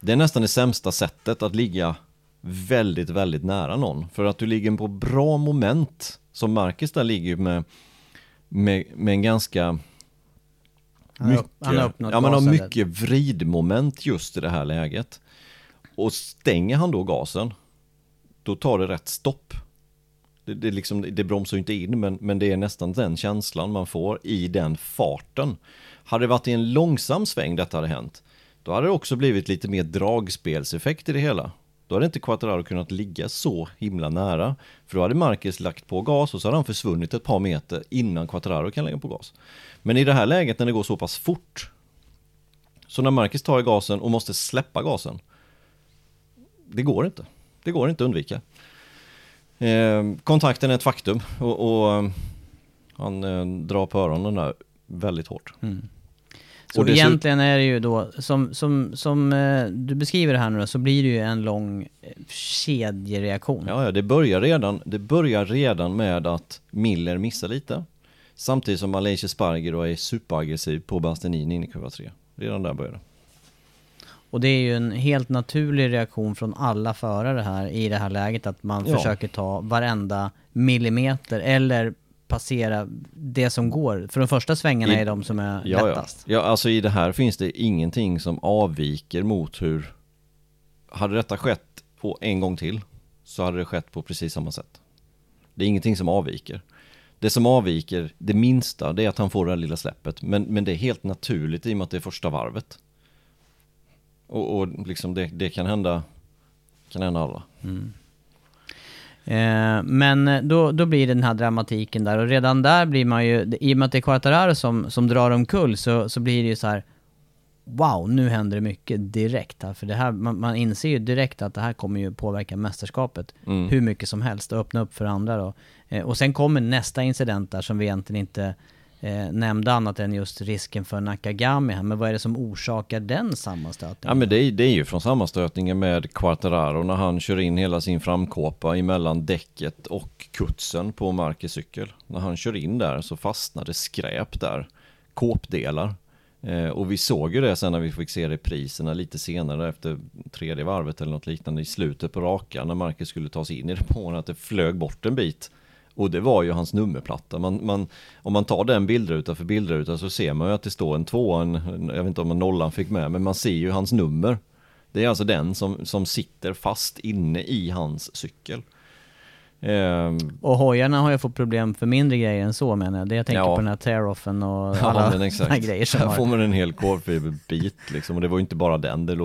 Det är nästan det sämsta sättet att ligga väldigt, väldigt nära någon. För att du ligger på bra moment, som Marcus där ligger med, med, med en ganska Han har, han har ja, man har mycket vridmoment just i det här läget. Och stänger han då gasen, då tar det rätt stopp. Det, det, liksom, det bromsar ju inte in, men, men det är nästan den känslan man får i den farten. Hade det varit i en långsam sväng detta hade hänt, då hade det också blivit lite mer dragspelseffekt i det hela. Då hade inte Quattararo kunnat ligga så himla nära. För då hade Marcus lagt på gas och så hade han försvunnit ett par meter innan Quattararo kan lägga på gas. Men i det här läget när det går så pass fort, så när Marcus tar i gasen och måste släppa gasen, det går inte. Det går inte att undvika. Eh, kontakten är ett faktum och, och han eh, drar på öronen där väldigt hårt. Mm. Så Och egentligen är det ju då, som, som, som eh, du beskriver det här nu då, så blir det ju en lång eh, kedjereaktion. Ja, ja, det börjar redan, det börjar redan med att Miller missar lite. Samtidigt som Malaysia Sparger då är superaggressiv på Bastianini in i kurva 3. Redan där börjar det. Och det är ju en helt naturlig reaktion från alla förare här i det här läget att man Ja. försöker ta varenda millimeter eller passera det som går. För de första svängarna I- är de som är Ja, ja. lättast. ja, alltså i det här finns det ingenting som avviker mot hur... Hade detta skett på en gång till så hade det skett på precis samma sätt. Det är ingenting som avviker. Det som avviker, det minsta, det är att han får det här lilla släppet. Men, men det är helt naturligt i och med att det är första varvet. Och, och liksom det, det kan hända, kan hända alla. Eh, men då, då blir det den här dramatiken där och redan där blir man ju, i och med att det är Quartararo som, som drar omkull så, så blir det ju så här Wow, nu händer det mycket direkt här. För det här, man, man inser ju direkt att det här kommer ju påverka mästerskapet Mm. hur mycket som helst och öppna upp för andra då. Eh, och sen kommer nästa incident där som vi egentligen inte eh, nämnde annat än just risken för Nakagami här. Men vad är det som orsakar den sammanstötningen? Ja men det är, det är ju från sammanstötningen med Quartararo när han kör in hela sin framkåpa emellan däcket och kutsen på Marcus cykel. När han kör in där så fastnade skräp där, kåpdelar. Eh, och vi såg ju det sen när vi fick se repriserna lite senare efter tredje varvet eller något liknande i slutet på rakan när Marcus skulle ta sig in i depån att det flög bort en bit. Och det var ju hans nummerplatta. Man, man, om man tar den bildruta för bildruta så ser man ju att det står en tvåa, en, jag vet inte om en nollan fick med, men man ser ju hans nummer. Det är alltså den som, som sitter fast inne i hans cykel. Ehm, Och hojarna har ju fått problem för mindre grejer än så menar jag. Det jag tänker Ja. på den här tear-offen och ja, alla men såna exakt. grejer som Här har... får man en hel kolfiberbit liksom, och det var ju inte bara den, det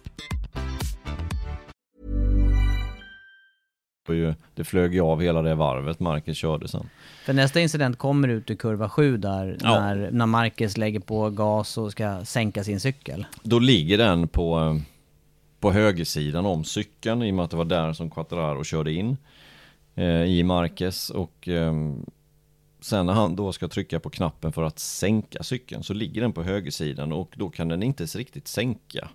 Och ju, det flög ju av hela det varvet Marcus körde sen. För nästa incident kommer ut i kurva 7 där, Ja. när, när Marcus lägger på gas och ska sänka sin cykel. Då ligger den på, eh, på högersidan om cykeln i och med att det var där som Quattararo körde in eh, i Marquez och eh, sen när han då ska trycka på knappen för att sänka cykeln så ligger den på högersidan och då kan den inte riktigt sänka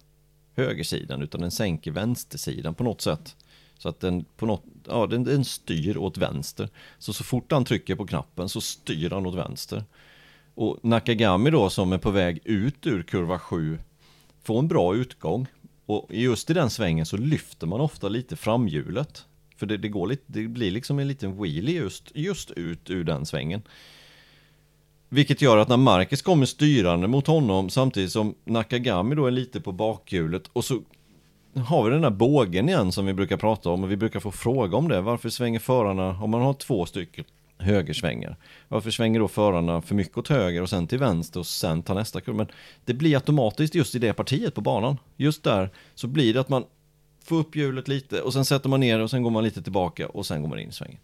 högersidan utan den sänker vänstersidan på något sätt. Så att den på något, ja den, den styr åt vänster. Så så fort han trycker på knappen så styr han åt vänster. Och Nakagami då som är på väg ut ur kurva 7 får en bra utgång. Och just i den svängen så lyfter man ofta lite framhjulet. För det, det, går lite, det blir liksom en liten wheelie just, just ut ur den svängen. Vilket gör att när Marcus kommer styrande mot honom samtidigt som Nakagami då är lite på bakhjulet och så har vi den där bågen igen som vi brukar prata om och vi brukar få fråga om det. Varför svänger förarna, om man har två stycken högersvängar, varför svänger då förarna för mycket åt höger och sen till vänster och sen tar nästa kurva? Men det blir automatiskt just i det partiet på banan. Just där så blir det att man får upp hjulet lite och sen sätter man ner och sen går man lite tillbaka och sen går man in i svängen.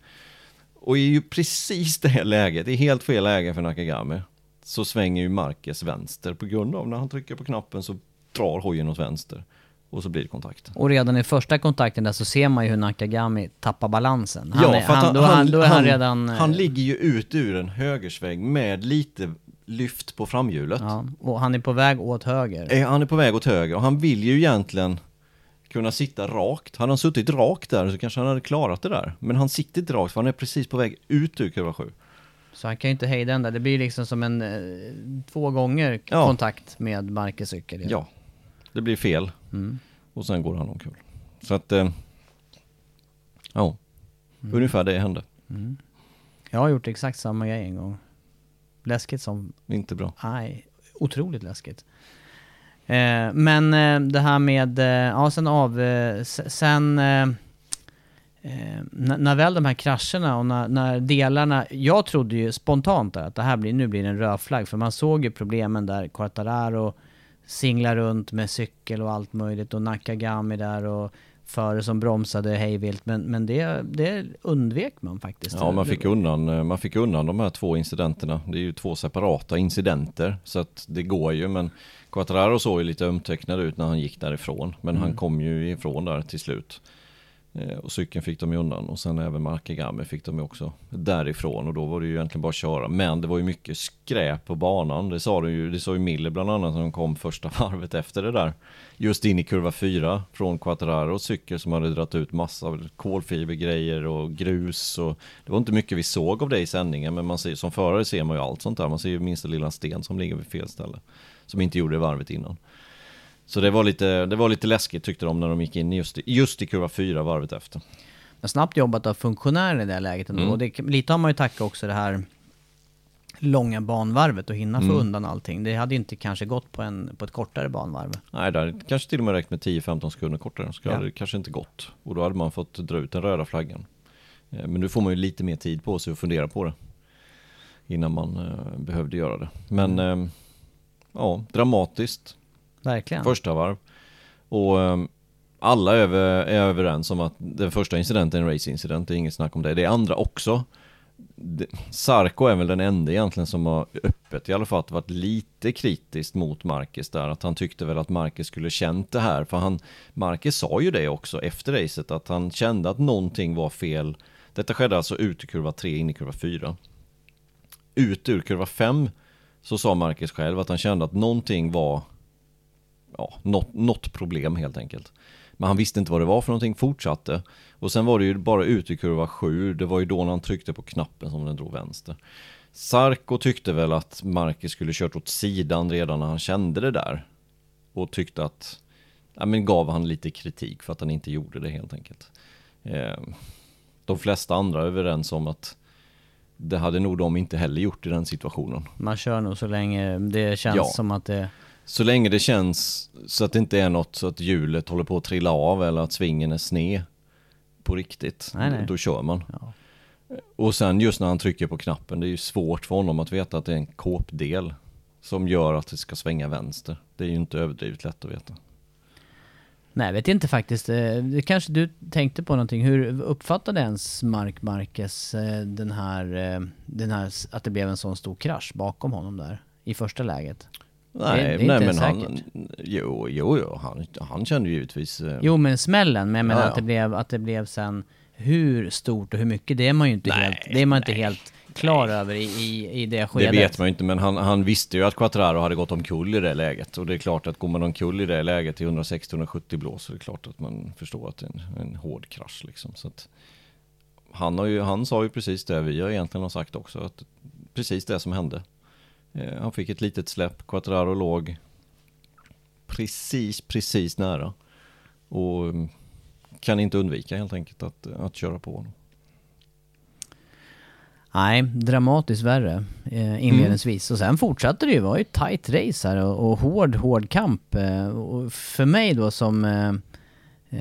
Och i ju precis det här läget, i helt fel läge för Nakagami, så svänger ju Marquez vänster på grund av när han trycker på knappen så drar hojen åt vänster och så blir det kontakt. Och redan i första kontakten där så ser man ju hur Nakagami tappar balansen. Han ja, är, för han, då, är han, då är han, redan... eh, Han ligger ju ut ur en högersväng med lite lyft på framhjulet. Ja, och han är på väg åt höger. Eh, Han är på väg åt höger och han vill ju egentligen kunna sitta rakt. Hade han suttit rakt där så kanske han hade klarat det där. Men han sitter inte rakt för han är precis på väg ut ur kurva 7. Så han kan ju inte hejda den där. Det blir liksom som en eh, två gånger Ja. kontakt med Marcus cykel. Ja, det blir fel. Mm. Och sen går han omkull. Så att, eh, ja, Mm. ungefär det hände. Jag har gjort exakt samma grej en gång. Läskigt som... Inte bra. Nej, otroligt läskigt. Eh, men eh, det här med, eh, ja sen av, eh, sen eh, eh, när, väl de här krascherna och när, när delarna, jag trodde ju spontant att det här blir, nu blir det en röd flagg för man såg ju problemen där Quartararo singlar runt med cykel och allt möjligt och Nakagami där och före som bromsade hejvilt men, men det, det undvek man faktiskt. Ja, man fick, undan, eh, man fick undan de här två incidenterna. Det är ju två separata incidenter, så att det går ju. Men Quattararo såg ju lite ömtecknad ut när han gick därifrån. Men han kom ju ifrån där till slut. Eh, och cykeln fick de ju undan och sen även Markagami fick de ju också därifrån och då var det ju egentligen bara att köra. Men det var ju mycket skräp på banan. Det sa, de ju, det sa ju Miller bland annat när de kom första varvet efter det där. Just in i kurva 4 från Quattararos cykel som hade dragit ut massa kolfibergrejer och grus och det var inte mycket vi såg av det i sändningen men man ser, som förare ser man ju allt sånt där. Man ser ju minsta lilla sten som ligger vid fel ställe. Som inte gjorde det varvet innan. Så det var lite, det var lite läskigt tyckte de när de gick in just i, just i kurva 4 varvet efter. Men snabbt jobbat av funktionären i det här läget ändå. Mm. Och det, lite har man ju tackat också det här långa banvarvet och hinna få Mm. undan allting. Det hade inte kanske gått på, en, på ett kortare banvarv. Nej, det hade kanske till och med räckt med 10-15 sekunder kortare. Så Ja. hade det kanske inte gått. Och då hade man fått dra ut den röda flaggan. Eh, Men nu får man ju lite mer tid på sig att fundera på det. Innan man eh, behövde göra det. Men Mm. eh, ja, dramatiskt. Verkligen. Första varv. Och ehm, alla är, är överens om att den första incidenten är en race-incident. Det är inget snack om det. Det är andra också. det- Sarko är väl den enda egentligen som har öppet i alla fall varit lite kritiskt mot Marcus där. Att han tyckte väl att Marcus skulle känt det här. För han, Marcus sa ju det också efter racet att han kände att någonting var fel. Detta skedde alltså ut i kurva 3 in i kurva 4. Ut ur kurva 5 så sa Marcus själv att han kände att någonting var ja, något, något problem helt enkelt. Men han visste inte vad det var för någonting, fortsatte. Och sen var det ju bara ut i kurva 7, det var ju då när han tryckte på knappen som den drog vänster. Sarko tyckte väl att Marcus skulle kört åt sidan redan när han kände det där. Och tyckte att, ja men gav han lite kritik för att han inte gjorde det helt enkelt. Eh, de flesta andra är överens om att det hade nog de inte heller gjort i den situationen. Man kör nog så länge det känns Ja. som att det... Så länge det känns så att det inte är något så att hjulet håller på att trilla av eller att svingen är sned på riktigt, Nej, nej. Då, kör man. Ja. Och sen just när han trycker på knappen, det är ju svårt för honom att veta att det är en kåpdel som gör att det ska svänga vänster. Det är ju inte överdrivet lätt att veta. Nej, jag vet inte faktiskt. Eh, Det kanske du tänkte på någonting. Hur uppfattade ens Mark Marquez eh, den här, eh, den här, att det blev en sån stor krasch bakom honom där? I första läget? Nej, det är nej men han, jo, jo, jo, han, han kände ju givetvis... eh, Jo men smällen, men jag menar Ja, ja. att det blev, att det blev sen hur stort och hur mycket, det är man ju inte Nej, helt, det är man inte helt klar över i, i, i det Det skedet. vet man ju inte, men han, han visste ju att Quattraro hade gått omkull i det läget. Och det är klart att går man omkull i det läget i 160-170 blås så är det klart att man förstår att det är en, en hård krasch liksom. Så att han, har ju, han sa ju precis det vi har egentligen har sagt också, att precis det som hände. Eh, han fick ett litet släpp, Quattraro låg precis, precis nära. Och mm, kan inte undvika helt enkelt att, att köra på honom. Nej, dramatiskt värre eh, inledningsvis. Och sen fortsatte det ju, det var ju ett tight race här och, och hård, hård kamp. Eh, och för mig då som... Eh,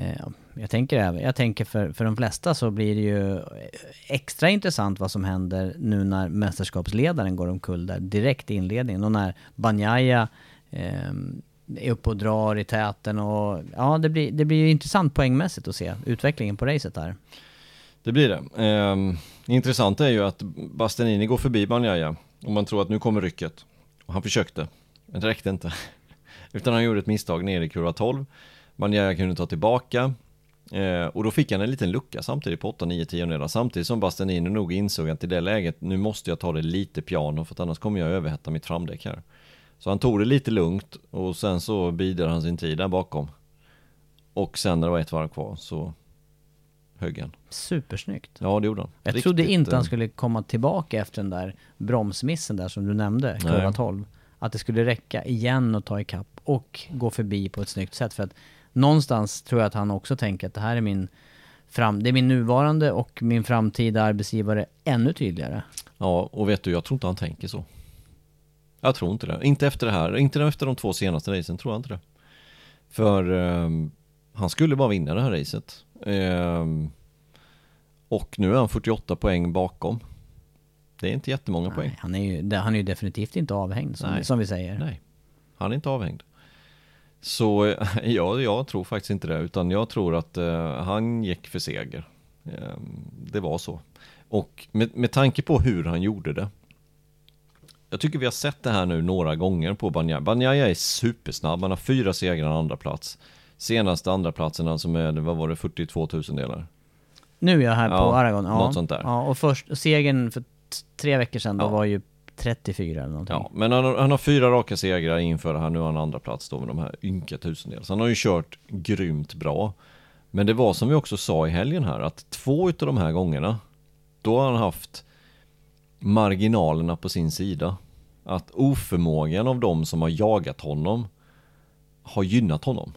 eh jag tänker, även- jag tänker för, för de flesta så blir det ju extra intressant vad som händer nu när mästerskapsledaren går omkull där direkt i inledningen. Och när Banjaya eh, är uppe och drar i täten och ja, det blir, det blir ju intressant poängmässigt att se utvecklingen på racet där. Det blir det. Eh, intressant är ju att Bastianini går förbi Banjaya och man tror att nu kommer rycket. Och han försökte, men det räckte inte. Utan han gjorde ett misstag nere i kurva 12. Banjaya kunde ta tillbaka. Eh, och då fick han en liten lucka samtidigt på 8-9 tiondelar. Samtidigt som Bastianini nog insåg att i det läget, nu måste jag ta det lite piano för att annars kommer jag överhetta mitt framdäck här. Så han tog det lite lugnt och sen så bidrar han sin tid där bakom. Och sen när det var ett varv kvar så högg han. Supersnyggt. Ja, det gjorde han. Jag Riktigt, trodde inte han eh, skulle komma tillbaka efter den där bromsmissen där som du nämnde, kurva Nej. 12. Att det skulle räcka igen och ta ikapp och gå förbi på ett snyggt sätt. För att någonstans tror jag att han också tänker att det här är min, fram, det är min nuvarande och min framtida arbetsgivare ännu tydligare. Ja, och vet du, jag tror inte han tänker så. Jag tror inte det. Inte efter det här. Inte efter de två senaste racen, tror jag inte det. För ehm, han skulle bara vinna det här racet. Ehm, och nu är han 48 poäng bakom. Det är inte jättemånga poäng. Nej, han, är ju, han är ju definitivt inte avhängd som, som vi säger. Nej, han är inte avhängd. Så ja, jag tror faktiskt inte det, utan jag tror att eh, han gick för seger. Eh, det var så. Och med, med tanke på hur han gjorde det. Jag tycker vi har sett det här nu några gånger på Banjaya. Banjaya är supersnabb, han har fyra segrar och andra plats. Senaste andra platsen alltså med, vad var det, 42 000 delar. Nu är jag här på Ja, Aragon. Ja, något sånt där. Ja, och först, segern för tre veckor sedan, då Ja. var ju 34 eller någonting. Ja, men han, har- han har fyra raka segrar inför det här, nu har han andra plats då med de här ynka tusendels. Han har ju kört grymt bra. Men det var som vi också sa i helgen här, att två utav de här gångerna, då har han haft marginalerna på sin sida. Att oförmågan av de som har jagat honom har gynnat honom.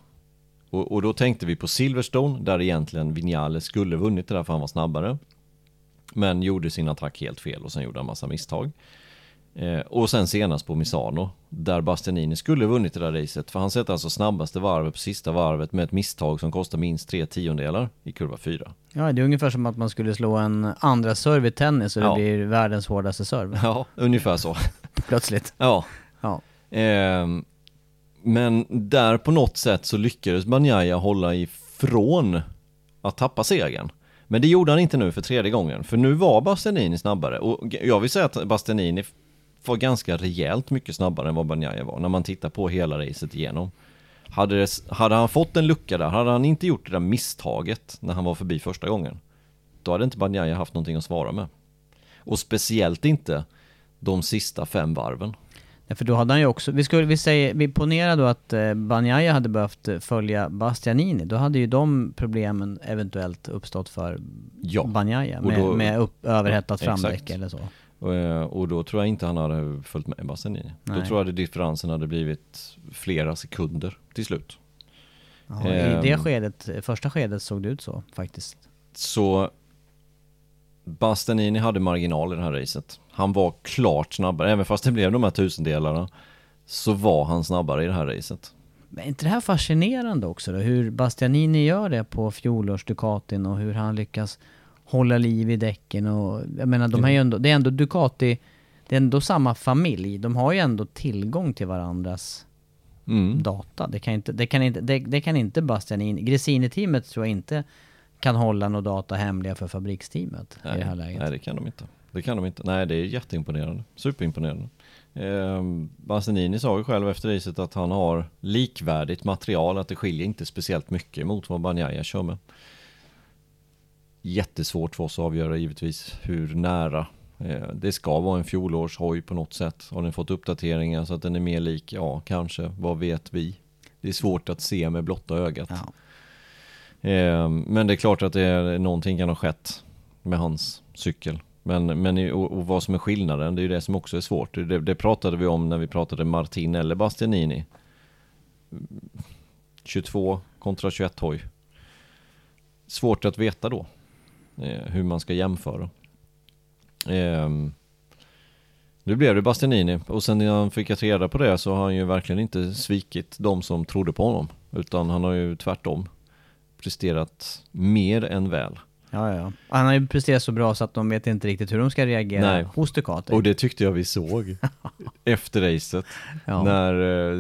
Och, och då tänkte vi på Silverstone, där egentligen Vinales skulle vunnit det där för han var snabbare. Men gjorde sin attack helt fel och sen gjorde han massa misstag. Eh, och sen senast på Misano, där Bastianini skulle vunnit det där racet. För han sätter alltså snabbaste varvet på sista varvet med ett misstag som kostar minst tre tiondelar i kurva 4. Ja, det är ungefär som att man skulle slå en andra serve i tennis och Ja. det blir världens hårdaste serve. Ja, ungefär så. Plötsligt. Ja. Ja. Ehm, men där på något sätt så lyckades Banjaya hålla ifrån att tappa segern. Men det gjorde han inte nu för tredje gången, för nu var Bastianini snabbare. Och jag vill säga att Bastianini var ganska rejält mycket snabbare än vad Banjaya var, när man tittar på hela racet igenom. Hade, det, hade han fått en lucka där, hade han inte gjort det där misstaget när han var förbi första gången, då hade inte Banjaya haft någonting att svara med. Och speciellt inte de sista fem varven. Ja, för då hade han ju också, vi skulle, vi säger, vi ponerar då att eh, Banjaya hade behövt eh, följa Bastianini, då hade ju de problemen eventuellt uppstått för Ja, Banjaya med, då- med upp, överhettat framdäck eller så. Och, eh, och då tror jag inte han hade följt med Bastianini. Då Nej. tror jag att differensen hade blivit flera sekunder till slut. Ja, I det Ehm. skedet, första skedet såg det ut så faktiskt. Så Bastianini hade marginal i det här racet. Han var klart snabbare, även fast det blev de här tusendelarna så var han snabbare i det här racet. Men är inte det här fascinerande också då? Hur Bastianini gör det på fjolårs Ducatin och hur han lyckas hålla liv i däcken och jag menar de har ju ändå, det är ändå Ducati, det är ändå samma familj. De har ju ändå tillgång till varandras Mm. data. Det kan inte, det kan inte, det, det kan inte Bastianini, Gresini-teamet tror jag inte kan hålla några data hemliga för fabriksteamet i det här läget. nej, det kan de inte. Det kan de inte. Nej, det är jätteimponerande. Superimponerande. Ehm, Bastianini sa ju själv efter racet att han har likvärdigt material, att det skiljer inte speciellt mycket mot vad Banjaya kör med. Jättesvårt för oss att avgöra givetvis hur nära eh, det ska vara en fjolårshoj på något sätt. Har den fått uppdateringar så att den är mer lik? Ja, kanske. Vad vet vi? Det är svårt att se med blotta ögat. Ja. Eh, Men det är klart att det är, någonting kan ha skett med hans cykel. Men, men och, och vad som är skillnaden, det är ju det som också är svårt. Det, det pratade vi om när vi pratade Martin eller Bastianini. 22 kontra 21 hoj. Svårt att veta då hur man ska jämföra. Ehm, nu blev det Bastianini och sen när han fick reda på det så har han ju verkligen inte svikit de som trodde på honom. Utan han har ju tvärtom presterat mer än väl. Ja, ja. Han har ju presterat så bra så att de vet inte riktigt hur de ska reagera Nej. hos Ducati. Och det tyckte jag vi såg efter racet. Ja. När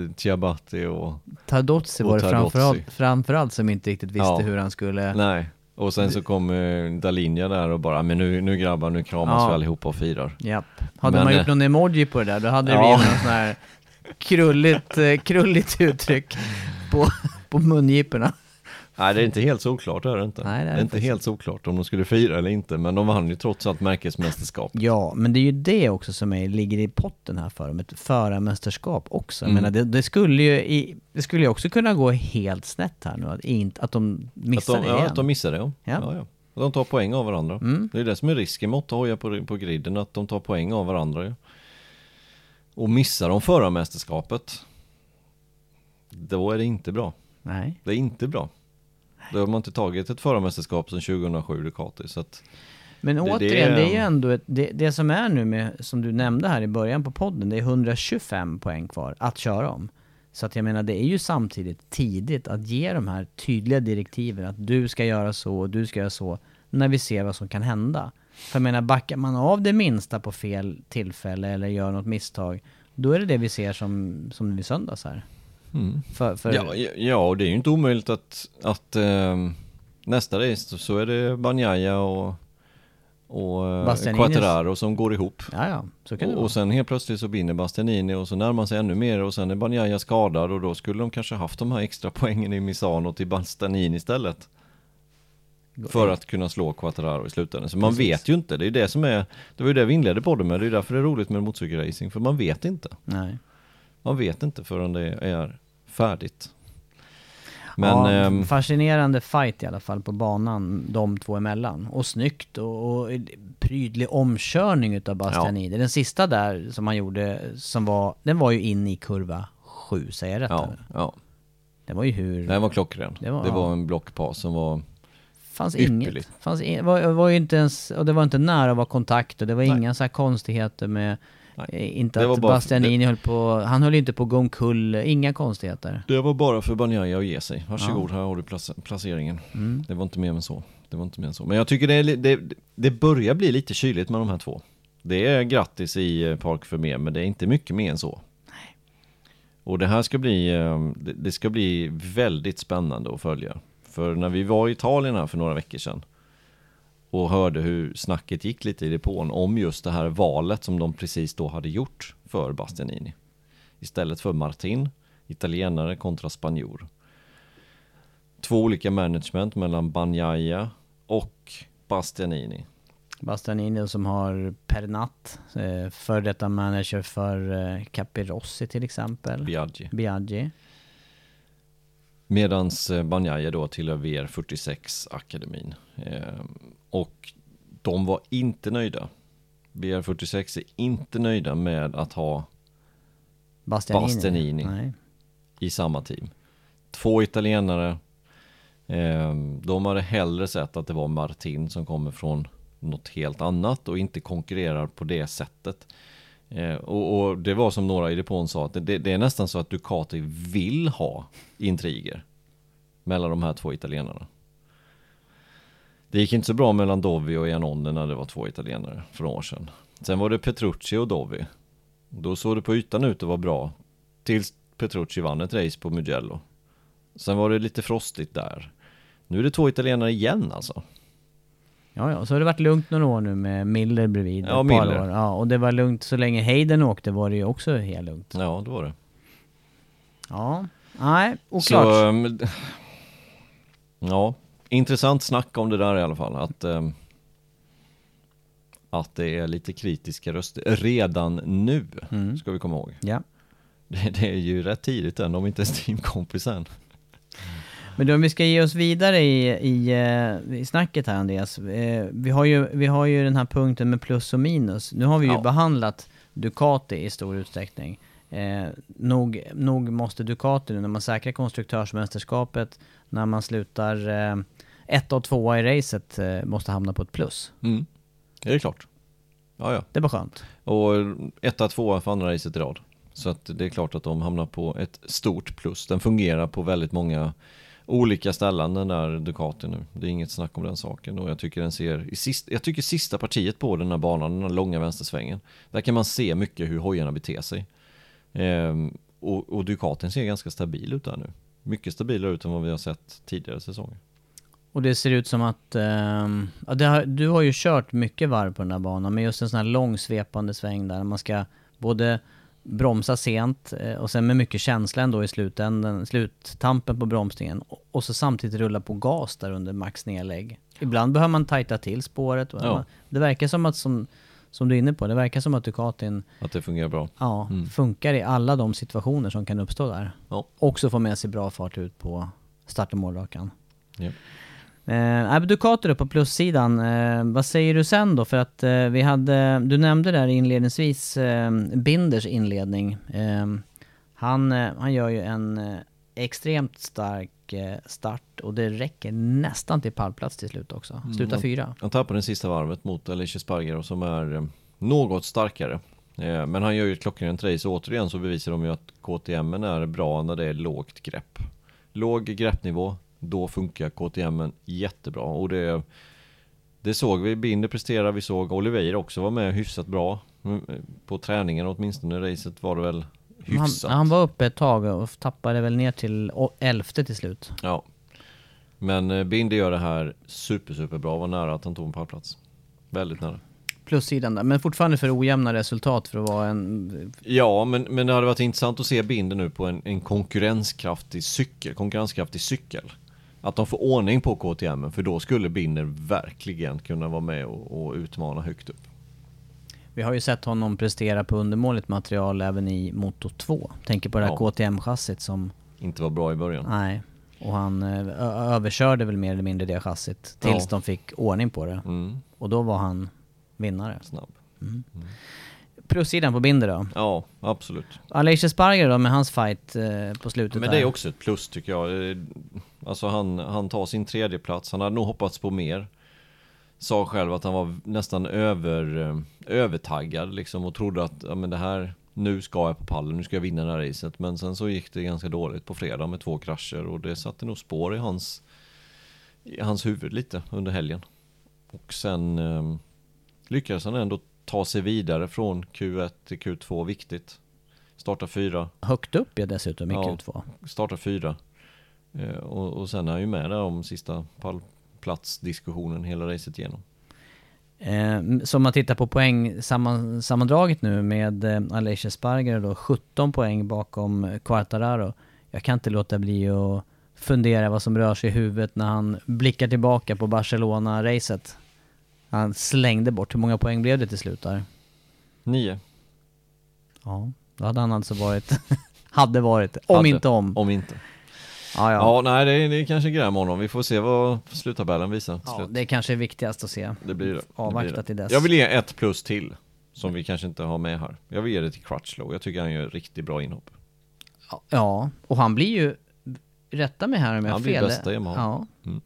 eh, Ciabatti och... Tardozzi var det framförallt, framförallt som inte riktigt visste Ja. hur han skulle... Nej. Och sen så kom eh, Dalinja där och bara, men nu, nu grabbar, nu kramas Ja. vi allihopa och firar. Japp. Hade Men, man eh, gjort någon emoji på det där, då hade det Ja. blivit någon sån här krulligt, eh, krulligt uttryck på, på mungiporna. Nej, det är inte helt såklart, är det inte. Nej, det är det är inte helt såklart om de skulle fira eller inte, men de vann ju trots allt märkesmästerskap. Ja, men det är ju det också som är, ligger i potten här för dem, ett förarmästerskap också. Jag Mm. menar, det, det skulle ju i, det skulle ju också kunna gå helt snett här nu, att, inte, att de missar att de, det ja, igen. att de missar det, ja. Ja. ja. ja. De tar poäng av varandra. Mm. Det är det som är risken med åtta hojar på, på griden, att de tar poäng av varandra ju. Och missar de förarmästerskapet, då är det inte bra. Nej. Det är inte bra. Då har man inte tagit ett förarmästerskap sedan 2007 Ducati, så att Men Det- återigen, är- det är ju ändå ett, det, det som är nu med, som du nämnde här i början på podden, det är 125 poäng kvar att köra om. Så att jag menar, det är ju samtidigt tidigt att ge de här tydliga direktiven att du ska göra så och du ska göra så, när vi ser vad som kan hända. För jag menar, backar man av det minsta på fel tillfälle eller gör något misstag, då är det det vi ser som, som vid söndags här. Mm. För, för, Ja, ja, och det är ju inte omöjligt att, att ehm, nästa race så är det Banjaya och, och eh. Quattararo som går ihop. ja, ja, så kan det Och, vara. och sen helt plötsligt så vinner Bastianini och så närmar man sig ännu mer och sen är Banjaya skadad och då skulle de kanske haft de här extra poängen i Misano till Bastianini istället. För att kunna slå Quattararo i slutändan. Så man Precis. vet ju inte, det är det som är, det var ju det vi inledde på det med, det är därför det är roligt med motorcykelracing, för man vet inte. Nej. Man vet inte förrän det är färdigt. Men, ja, ehm, fascinerande fight i alla fall på banan, de två emellan. Och snyggt och, och prydlig omkörning utav Bastianini. Den sista där som han gjorde, som var, den var ju in i kurva 7, säger jag rätt? ja, eller? ja, Det var ju hur... den var klockren. Det Det var- var, ja. en blockpass som var, fanns ypperligt. inget. Fanns in, var, var ju inte ens, och det var inte nära att vara kontakt och det var Nej. inga så här konstigheter med... Nej. Inte Det att Bastianini höll på, han höll ju inte på att gå omkull, inga konstigheter. det var bara för Banjaya att ge sig. Varsågod, här har du plac- placeringen. Mm. Det var inte mer än så. Det var inte mer än så. Men jag tycker det, är, det, det börjar bli lite kyligt med de här två. Det är grattis i eh, Park för mer, men det är inte mycket mer än så. Och det här ska bli, eh, det, det ska bli väldigt spännande att följa. För när vi var i Italien här för några veckor sedan, och hörde hur snacket gick lite i depån om just det här valet som de precis då hade gjort för Bastianini. Istället för Martin, italienare kontra spanjor. Två olika management mellan Banjaya och Bastianini. Bastianini som har Pernat, eh, för detta manager för eh, Capirossi till exempel. Biaggi. Biaggi. Medans eh, Banjaya då tillhör VR46-akademin. Eh, och de var inte nöjda. VR46 är inte nöjda med att ha Bastianini. Bastianini. I samma team. Två italienare. Eh, de hade hellre sett att det var Martin som kommer från något helt annat och inte konkurrerar på det sättet. Eh, och, och det var som några i depån sa, att det, det är nästan så att Ducati vill ha intriger mellan de här två italienarna. Det gick inte så bra mellan Dovi och Janone när det var två italienare för några år sedan. Sen var det Petrucci och Dovi. Då såg det på ytan ut att vara bra. Tills Petrucci vann ett race på Mugello. Sen var det lite frostigt där. Nu är det två italienare igen alltså. Ja, ja, så har det varit lugnt några år nu med Miller bredvid. Ja, ett par Miller. År. Ja, och det var lugnt så länge Hayden åkte var det ju också helt lugnt. Ja, det var det. Ja, nej, oklart. Så, ehm, ja, intressant snack om det där i alla fall. Att, ehm, att det är lite kritiska röster redan nu, Mm. ska vi komma ihåg. Ja. Det, det är ju rätt tidigt än, om inte ens teamkompis än. Men då, om vi ska ge oss vidare i, i, eh, i snacket här Andreas. Eh, vi, har ju, vi har ju den här punkten med plus och minus. Nu har vi ju Ja. behandlat Ducati i stor utsträckning. Eh, nog, nog måste Ducati nu när man säkrar konstruktörsmästerskapet, när man slutar eh, ett och tvåa i racet, eh, måste hamna på ett plus. Mm. Det är klart. Ja, ja. Det var skönt. Och etta, tvåa för andra racet i rad. Så att det är klart att de hamnar på ett stort plus. Den fungerar på väldigt många olika ställen den där Ducati nu. Det är inget snack om den saken och jag tycker den ser i sist, jag tycker sista partiet på den här banan, den här långa vänstersvängen. Där kan man se mycket hur hojarna beter sig. Ehm, och, och Ducatin ser ganska stabil ut där nu. Mycket stabilare ut än vad vi har sett tidigare säsonger. Och det ser ut som att, ehm, ja, det har, du har ju kört mycket varv på den här banan, men just en sån här lång svepande sväng där man ska både bromsa sent eh, och sen med mycket känsla ändå i slutändan, sluttampen på bromsningen och, så samtidigt rulla på gas där under max nedlägg. Ibland behöver man tajta till spåret. Ja. Det verkar som att, som, som du är inne på, det verkar som att Ducatin Att det fungerar bra. ja, Mm. funkar i alla de situationer som kan uppstå där. Ja. Också få med sig bra fart ut på start och målrakan. Ja. Eh, Ducati då på plussidan, eh, vad säger du sen då? För att eh, vi hade, du nämnde där inledningsvis eh, Binders inledning. Eh, han, eh, han gör ju en eh, extremt stark start och det räcker nästan till pallplats till slut också. Sluta Mm. fyra. Han tappade det sista varvet mot Alicia Sparger som är något starkare. Men han gör ju ett klockrent race och återigen så bevisar de ju att KTM är bra när det är lågt grepp. Låg greppnivå, då funkar KTM jättebra. Och det det såg vi, Binder prestera, vi såg Oliveira också var med hyfsat bra. Mm, På träningen åtminstone, racet var det väl Han, hyfsat. han var uppe ett tag och tappade väl ner till elfte till slut. Ja. Men eh, Binder gör det här super super bra, var nära att han tog en pallplats. Väldigt nära. Plussidan där, men fortfarande för ojämna resultat för att vara en... Ja, men, men det hade varit intressant att se Binder nu på en, en konkurrenskraftig cykel, konkurrenskraftig cykel. Att de får ordning på KTM, för då skulle Binder verkligen kunna vara med och, och utmana högt upp. Vi har ju sett honom prestera på undermåligt material även i Moto 2. Tänker på det här Ja. KTM-chassit som... Inte var bra i början. Nej. Och han eh, överkörde väl mer eller mindre det chassit tills Ja. de fick ordning på det. Mm, Och då var han vinnare. snabb. Plussidan på Binder då? Ja, absolut. Aleix Sparger då med hans fight eh, på slutet Men där. det är också ett plus tycker jag. Eh, Alltså han, han tar sin tredje plats. han hade nog hoppats på mer. Sa själv att han var nästan över, eh, övertaggad liksom och trodde att ja, men det här, nu ska jag på pallen, nu ska jag vinna det här racet. Men sen så gick det ganska dåligt på fredag med två krascher och det satte nog spår i hans, i hans huvud lite under helgen. Och sen eh, lyckades han ändå ta sig vidare från Q1 till Q2, viktigt. Starta fyra, Högt upp ja dessutom i Ja. Q2. startar fyra. Eh, och, och sen är han ju med där om sista pallplatsdiskussionen hela racet igenom. Eh, så om man tittar på poäng samman, sammandraget nu med eh, Aleix Espargaro då, 17 poäng bakom Quartararo. Jag kan inte låta bli att fundera vad som rör sig i huvudet när han blickar tillbaka på Barcelona-racet. Han slängde bort, hur många poäng blev det till slut där? Nio. Ja, då hade han alltså varit, hade varit, om Hade. inte om. Om inte. Ja, ja. Ja, nej det är, det är kanske gräm honom. Vi får se vad sluttabellen visar. ja slut. det är kanske är viktigast att se. Det blir det. Avvakta till dess. Jag vill ge ett plus till. Som vi kanske inte har med här. Jag vill ge det till Crutchlow. Jag tycker han gör riktigt bra inhopp. Ja, och han blir ju, rätta mig här om jag har Han blir fel. bästa Yamaha. Ja. Mm.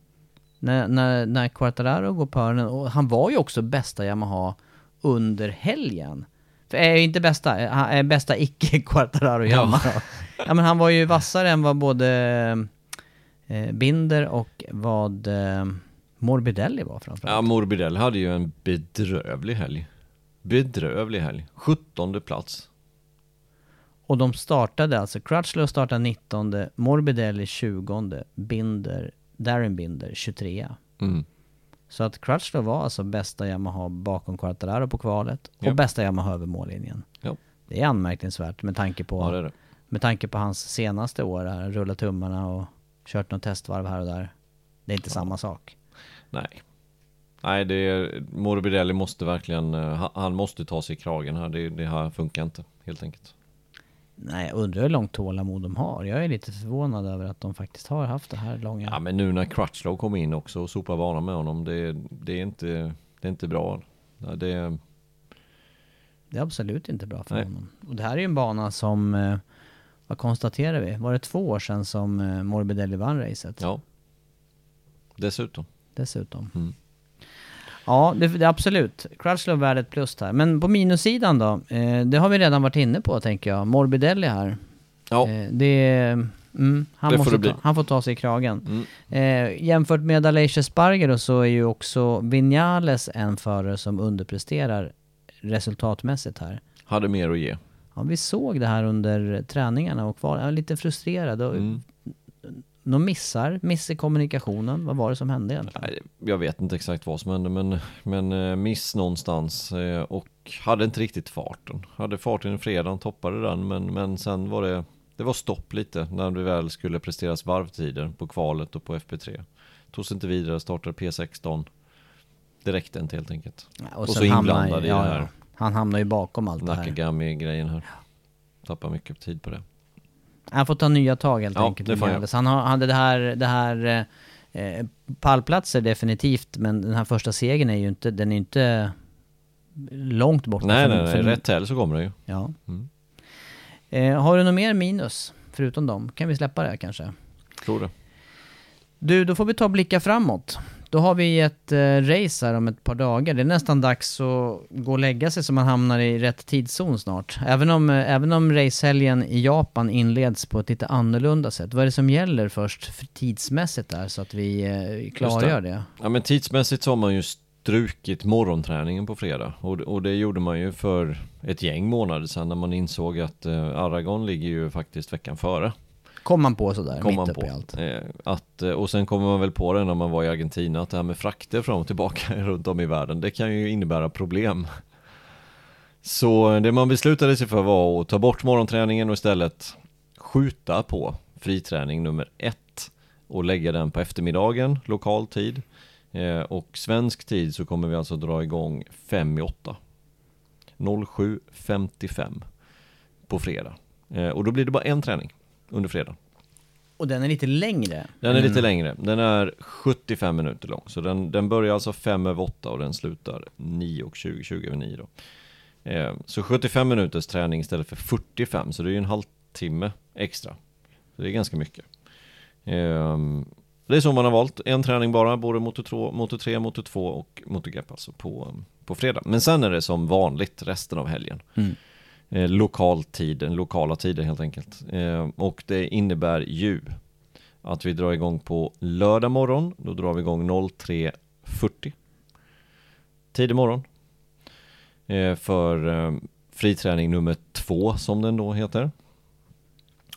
När, när, när Quartararo går på öronen, och han var ju också bästa Yamaha under helgen. För är inte bästa, är bästa icke Quartararo Yamaha. Ja. men han var ju vassare än vad både eh, Binder och vad eh, Morbidelli var framförallt. Ja, Morbidelli hade ju en bedrövlig helg. Bedrövlig helg. 17 plats. Och de startade alltså, Crutchlow startade 19, Morbidelli 20, Binder, Darren Binder 23. Mm. Så att Crutchlow var alltså bästa Yamaha bakom Quartararo på kvalet och Ja. bästa Yamaha över mållinjen. Ja. Det är anmärkningsvärt med tanke på, Ja, det det. med tanke på hans senaste år här, rullat tummarna och kört något testvarv här och där. Det är inte samma sak. Nej. Nej, det är, Morbidelli måste verkligen, eh, han måste ta sig i kragen här. Det, det här funkar inte, helt enkelt. Nej, jag undrar hur långt tålamod de har. Jag är lite förvånad över att de faktiskt har haft det här långa. Ja, men nu när Crutchlow kom in också och sopar banan med honom, det, det, är, inte, det är inte bra. Ja, Det, Det är absolut inte bra för Nej. honom. Och det här är ju en bana som, eh, vad konstaterar vi? Var det två år sedan som eh, Morbidelli vann racet? ja. Dessutom. Dessutom. Mm. Ja, det, det är absolut. Crutchlow värd ett plus här. Men på minussidan då? Eh, det har vi redan varit inne på tänker jag. Morbidelli här. Ja, Eh, det, mm, han, Det får måste det bli. ta, han får ta sig i kragen. Mm. Eh, jämfört med Aleix Espargaro så är ju också Vinales en förare som underpresterar resultatmässigt här. hade mer att ge. Ja, vi såg det här under träningarna och var lite frustrerad. Och Mm. De missar, miss i kommunikationen. Vad var det som hände egentligen? Nej, jag vet inte exakt vad som hände men, men eh, miss någonstans eh, och hade inte riktigt farten. Hade farten i fredagen, toppade den men, men sen var det, det var stopp lite när det väl skulle presteras varvtider på kvalet och på FP3. Togs inte vidare, startade P16. Det räckte inte helt enkelt. Ja, och så sen hamnar- inblandad i ja, det här. Han hamnar ju bakom allt det här. Nakagami-grejen här. Tappar mycket tid på det. Han får ta nya tag helt Ja, enkelt. det får han. Han har, hade det här, det här eh, pallplatser definitivt, men den här första segern är ju inte, den är inte långt bort. Nej, För- nej, nej. för- Rätt helg så kommer det ju. Ja. Mm. Eh, har du något mer minus, förutom dem? Kan vi släppa det kanske? Tror det. Du, då får vi ta och blicka framåt. Då har vi ett eh, race här om ett par dagar. Det är nästan dags att gå och lägga sig så man hamnar i rätt tidszon snart. Även om, eh, även om racehelgen i Japan inleds på ett lite annorlunda sätt. Vad är det som gäller först för tidsmässigt där så att vi eh, klargör det? Ja men tidsmässigt så har man ju strukit morgonträningen på fredag och, och det gjorde man ju för ett gäng månader sedan när man insåg att eh, Aragon ligger ju faktiskt veckan före. Kom man på sådär, Kom mitt man uppe på. i allt. Eh, att, eh, och sen kommer man väl på det när man var i Argentina att det här med frakter fram och tillbaka runt om i världen det kan ju innebära problem. Så det man beslutade sig för var att ta bort morgonträningen och istället skjuta på friträning nummer ett och lägga den på eftermiddagen, lokal tid. Eh, och svensk tid så kommer vi alltså dra igång 5 i 8. 07.55 på fredag. Och då blir det bara en träning under fredag. Och den är lite längre. Den är lite längre. Den är 75 minuter lång. Så den, den börjar alltså 5 över 8 och den slutar 9 och 20, 20 över 9 då. Eh, så 75 minuters träning istället för 45, så det är ju en halvtimme extra. Så det är ganska mycket. Eh, det är så man har valt, en träning bara, både motor 2, motor 3, motor 2 och MotoGP alltså på, på fredag. Men sen är det som vanligt resten av helgen. Mm. Eh, lokala tider helt enkelt. Eh, och det innebär ju att vi drar igång på lördag morgon. Då drar vi igång 03.40. Tidig morgon. Eh, för eh, friträning nummer två som den då heter.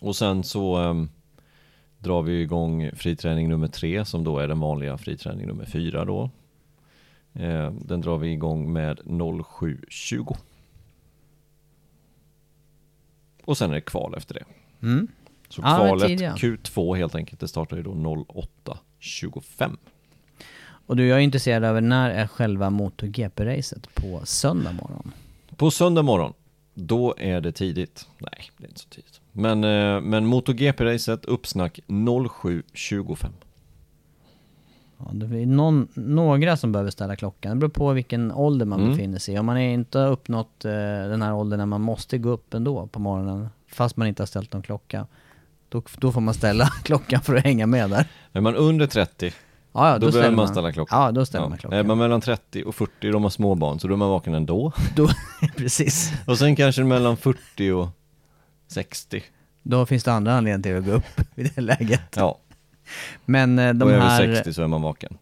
Och sen så eh, drar vi igång friträning nummer tre som då är den vanliga friträning nummer fyra då. Eh, den drar vi igång med 07.20. Och sen är det kval efter det. Mm. Så Ja, men kvalet tidiga. Q2 helt enkelt, det startar ju då 08.25. Och du, jag är intresserad över när är själva MotoGP-racet på söndag morgon? På söndag morgon, då är det tidigt. Nej, det är inte så tidigt. Men, eh, men MotoGP-racet, uppsnack 07.25. Ja, det är någon, några som behöver ställa klockan. Det beror på vilken ålder man Mm. befinner sig i. Om man är inte har uppnått eh, den här åldern när man måste gå upp ändå på morgonen, fast man inte har ställt någon klocka. Då, då får man ställa klockan för att hänga med där. Är man under 30, Ja, ja, då, ställer behöver man ställa klockan. Ja, då ställer man klockan. Är man mellan 30 och 40, då har man småbarn, så då är man vaken ändå. Då, precis. Och sen kanske mellan 40 och 60. Då finns det andra anledningar till att gå upp i det läget. Ja, Men eh, de och över här... 60 så är man vaken.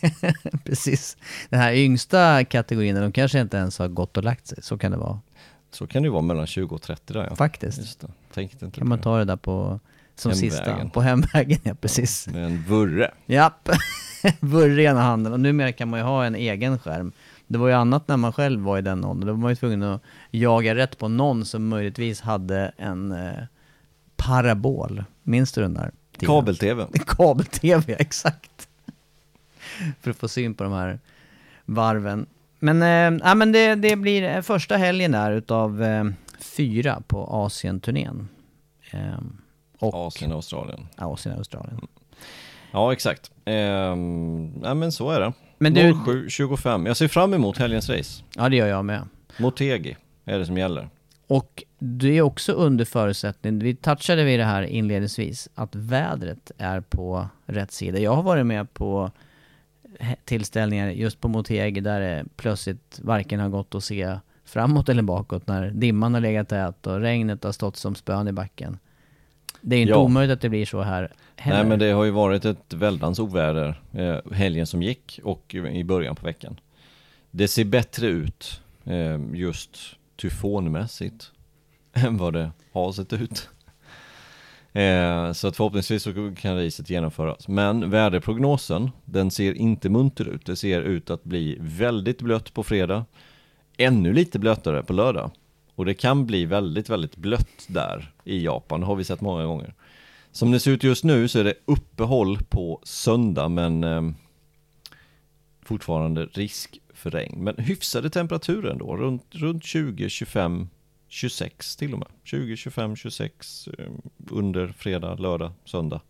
precis. Den här yngsta kategorin, de kanske inte ens har gått och lagt sig. Så kan det vara. Så kan det vara mellan 20 och 30 där ja. Faktiskt. Just det. Tänkte inte Kan man ta det där på, som sista, Hemvägen. på hemvägen, ja precis. Med en vurre. Japp, vurre i ena handen. Och numera kan man ju ha en egen skärm. Det var ju annat när man själv var i den åldern. Då var man ju tvungen att jaga rätt på någon som möjligtvis hade en eh, parabol. Minns du den där? Tiden? Kabel-tv. Kabel-tv, exakt. För att få syn på de här varven. Men, eh, ja, men det, det blir eh, första helgen där utav eh, fyra på Asien-turnén. Eh, och Asien och Australien. Asien och Australien. Ja, exakt. Ehm, ja, men så är det. Men du- 07.25. Jag ser fram emot helgens race. Ja, det gör jag med. Motegi är det som gäller. Och det är också under förutsättning, vi touchade vid det här inledningsvis, att vädret är på rätt sida. Jag har varit med på tillställningar just på Motegi där det plötsligt varken har gått att se framåt eller bakåt när dimman har legat tät och regnet har stått som spön i backen. Det är inte Ja. omöjligt att det blir så här heller. Nej men det har ju varit ett väldans oväder eh, helgen som gick och i början på veckan. Det ser bättre ut eh, just tyfonmässigt än vad det har sett ut. Eh, så att förhoppningsvis så kan racet genomföras. Men väderprognosen, den ser inte munter ut. Det ser ut att bli väldigt blött på fredag. Ännu lite blötare på lördag. Och det kan bli väldigt, väldigt blött där i Japan. Det har vi sett många gånger. Som det ser ut just nu så är det uppehåll på söndag men eh, fortfarande risk för regn. Men hyfsade temperaturer ändå, runt, runt 20, 25, 26 till och med. 20, 25, 26 under fredag, lördag, söndag.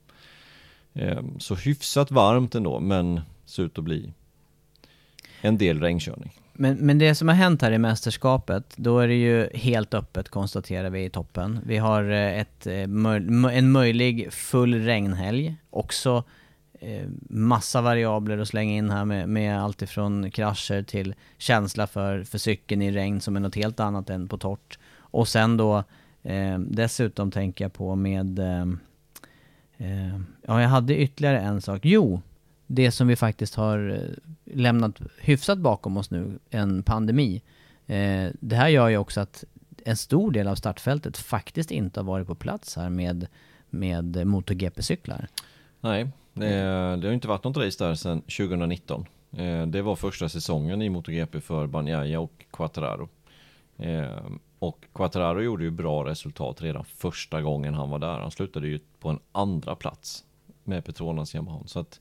Ehm, så hyfsat varmt ändå men ser ut att bli en del regnkörning. Men, men det som har hänt här i mästerskapet, då är det ju helt öppet konstaterar vi i toppen. Vi har eh, ett, eh, en möjlig full regnhelg. Också Eh, massa variabler att slänga in här med, med allt ifrån krascher till känsla för, för cykeln i regn som är något helt annat än på torrt. Och sen då eh, dessutom tänker jag på med... Eh, eh ja, jag hade ytterligare en sak. Jo, det som vi faktiskt har eh, lämnat hyfsat bakom oss nu, en pandemi. Eh, det här gör ju också att en stor del av startfältet faktiskt inte har varit på plats här med, med MotoGP-cyklar. Nej, det, det har inte varit något race där sedan 2019. Eh, Det var första säsongen i MotoGP för Bagnaia och Quattararo. Eh, Och Quattararo gjorde ju bra resultat redan första gången han var där. Han slutade ju på en andra plats med Petronas Yamaha. Så att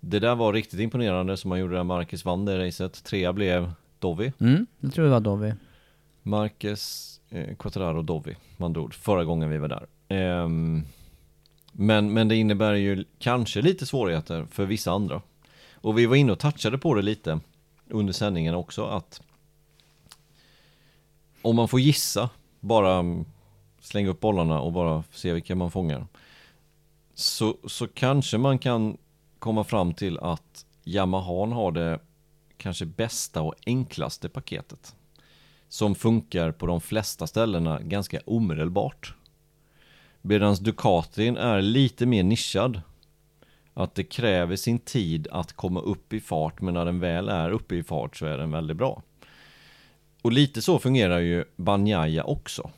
det där var riktigt imponerande som han gjorde där. Marcus vann det racet. Trea blev Dovi. Mm, det tror jag var Dovi. Marcus eh, Quattararo Dovi, med andra ord, förra gången vi var där. Ehm, men, men det innebär ju kanske lite svårigheter för vissa andra. Och vi var inne och touchade på det lite under sändningen också att om man får gissa, bara slänga upp bollarna och bara se vilka man fångar. Så, så kanske man kan komma fram till att Yamahan har det kanske bästa och enklaste paketet som funkar på de flesta ställena ganska omedelbart. Medan Ducatin är lite mer nischad. Att det kräver sin tid att komma upp i fart, men när den väl är uppe i fart så är den väldigt bra. Och lite så fungerar ju Banjaya också.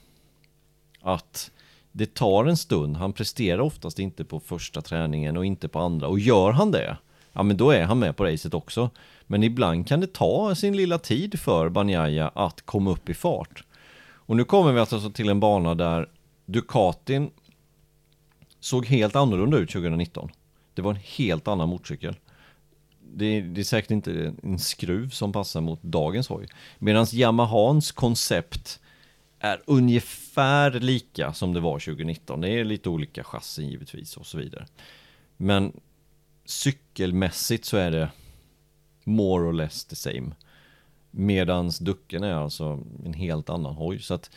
Att det tar en stund, han presterar oftast inte på första träningen och inte på andra. Och gör han det, ja men då är han med på racet också. Men ibland kan det ta sin lilla tid för Banjaya att komma upp i fart. Och nu kommer vi alltså till en bana där Ducatin såg helt annorlunda ut 2019. Det var en helt annan motorcykel. Det, det är säkert inte en skruv som passar mot dagens hoj. Medan Yamahans koncept är ungefär lika som det var 2019. Det är lite olika chassin givetvis och så vidare. Men cykelmässigt så är det more or less the same. Medans ducken är alltså en helt annan hoj. Så att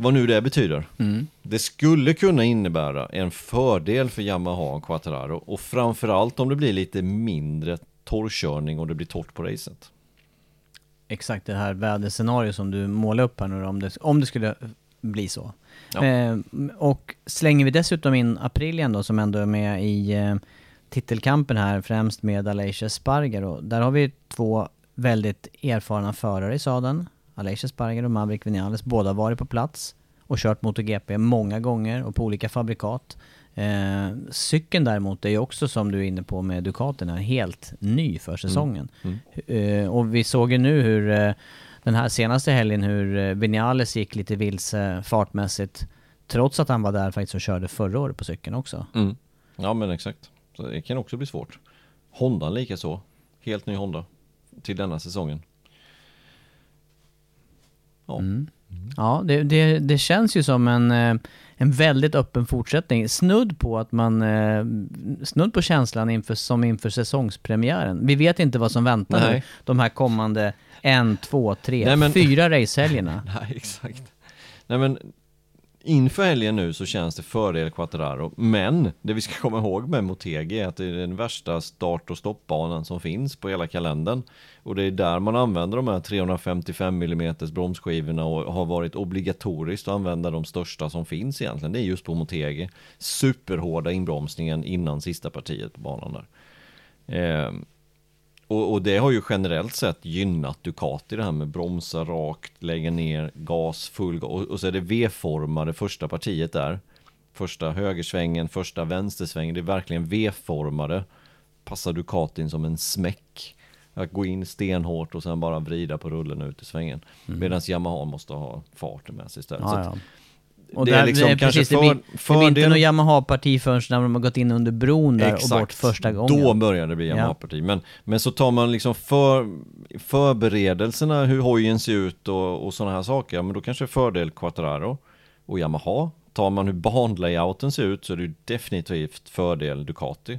vad nu det betyder. Mm. Det skulle kunna innebära en fördel för Yamaha och Quattararo och framförallt om det blir lite mindre torrkörning och det blir torrt på racet. Exakt det här väderscenario som du målar upp här nu om det, om det skulle bli så. Ja. Eh, och slänger vi dessutom in Aprilien då som ändå är med i eh, titelkampen här främst med Aleix Spargaro. Där har vi två väldigt erfarna förare i sadeln. Aleix Spargaro och Maverick Vinales. Båda varit på plats och kört MotoGP många gånger och på olika fabrikat. Eh, cykeln däremot är ju också som du är inne på med Ducaterna helt ny för säsongen. Eh, och vi såg ju nu hur eh, den här senaste helgen hur eh, Vinales gick lite vilse fartmässigt trots att han var där faktiskt och körde förra året på cykeln också. Mm. Ja men exakt. Så det kan också bli svårt. Honda lika så. Helt ny Honda. Till denna säsongen. Ja. Mm. Ja, det, det, det känns ju som en, eh, en väldigt öppen fortsättning. Snudd på att man... eh, Snudd på känslan inför, som inför säsongspremiären. Vi vet inte vad som väntar nu Nej. de här kommande en, två, tre, Nej, men- fyra racehelgerna. Nej exakt. Nej men inför helgen nu så känns det fördel Quattararo. Men det vi ska komma ihåg med Motegi är att det är den värsta start och stoppbanan som finns på hela kalendern. Och det är där man använder de här 355 mm bromsskivorna och har varit obligatoriskt att använda de största som finns egentligen. Det är just på Motegi. Superhårda inbromsningen innan sista partiet på banan där. Eh, och, och det har ju generellt sett gynnat Ducati det här med bromsa rakt, lägga ner, gas, full gas. Och, och så är det V-formade första partiet där. Första högersvängen, första vänstersvängen. Det är verkligen V-formade. Passar Ducatin som en smäck. Att gå in stenhårt och sen bara vrida på rullen ut i svängen. Medan Yamaha måste ha farten med sig istället. Mm. Ja, ja. Och det där, är liksom det, är kanske precis, det, för, blir, det blir inte något Yamaha-parti förrän när de har gått in under bron där och bort första gången. Då börjar det bli Ja. Yamaha-parti. Men, men så tar man liksom för, förberedelserna, hur hojen ser ut och, och sådana här saker, ja, men då kanske fördel Quattararo och Yamaha. Tar man hur banlayouten ser ut så är det definitivt fördel Ducati.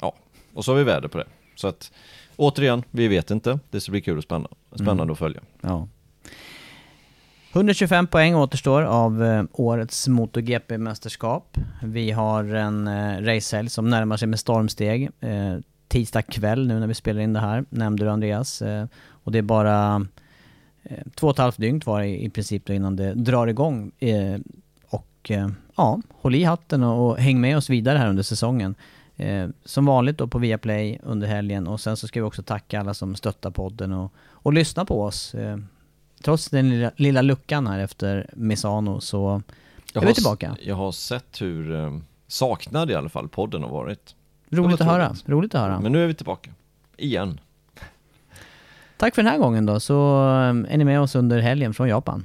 Ja, och så har vi väder på det. Så att återigen, vi vet inte. Det ska bli kul och spännande, spännande Mm. att följa. Ja. 125 poäng återstår av eh, årets MotoGP-mästerskap. Vi har en eh, racehelg som närmar sig med stormsteg. Eh, tisdag kväll nu när vi spelar in det här, nämnde du Andreas. Eh, och det är bara eh, två och ett halvt dygn kvar i, i princip då innan det drar igång. Och ja, håll i hatten och, och häng med oss vidare här under säsongen. Eh, som vanligt då på Viaplay under helgen och sen så ska vi också tacka alla som stöttar podden och, och lyssnar på oss. Eh, trots den lilla, lilla luckan här efter Misano så är vi tillbaka. Jag har sett hur eh, saknad i alla fall podden har varit. Roligt att höra. Roligt att höra. Men nu är vi tillbaka. Igen. Tack för den här gången då, så eh, är ni med oss under helgen från Japan.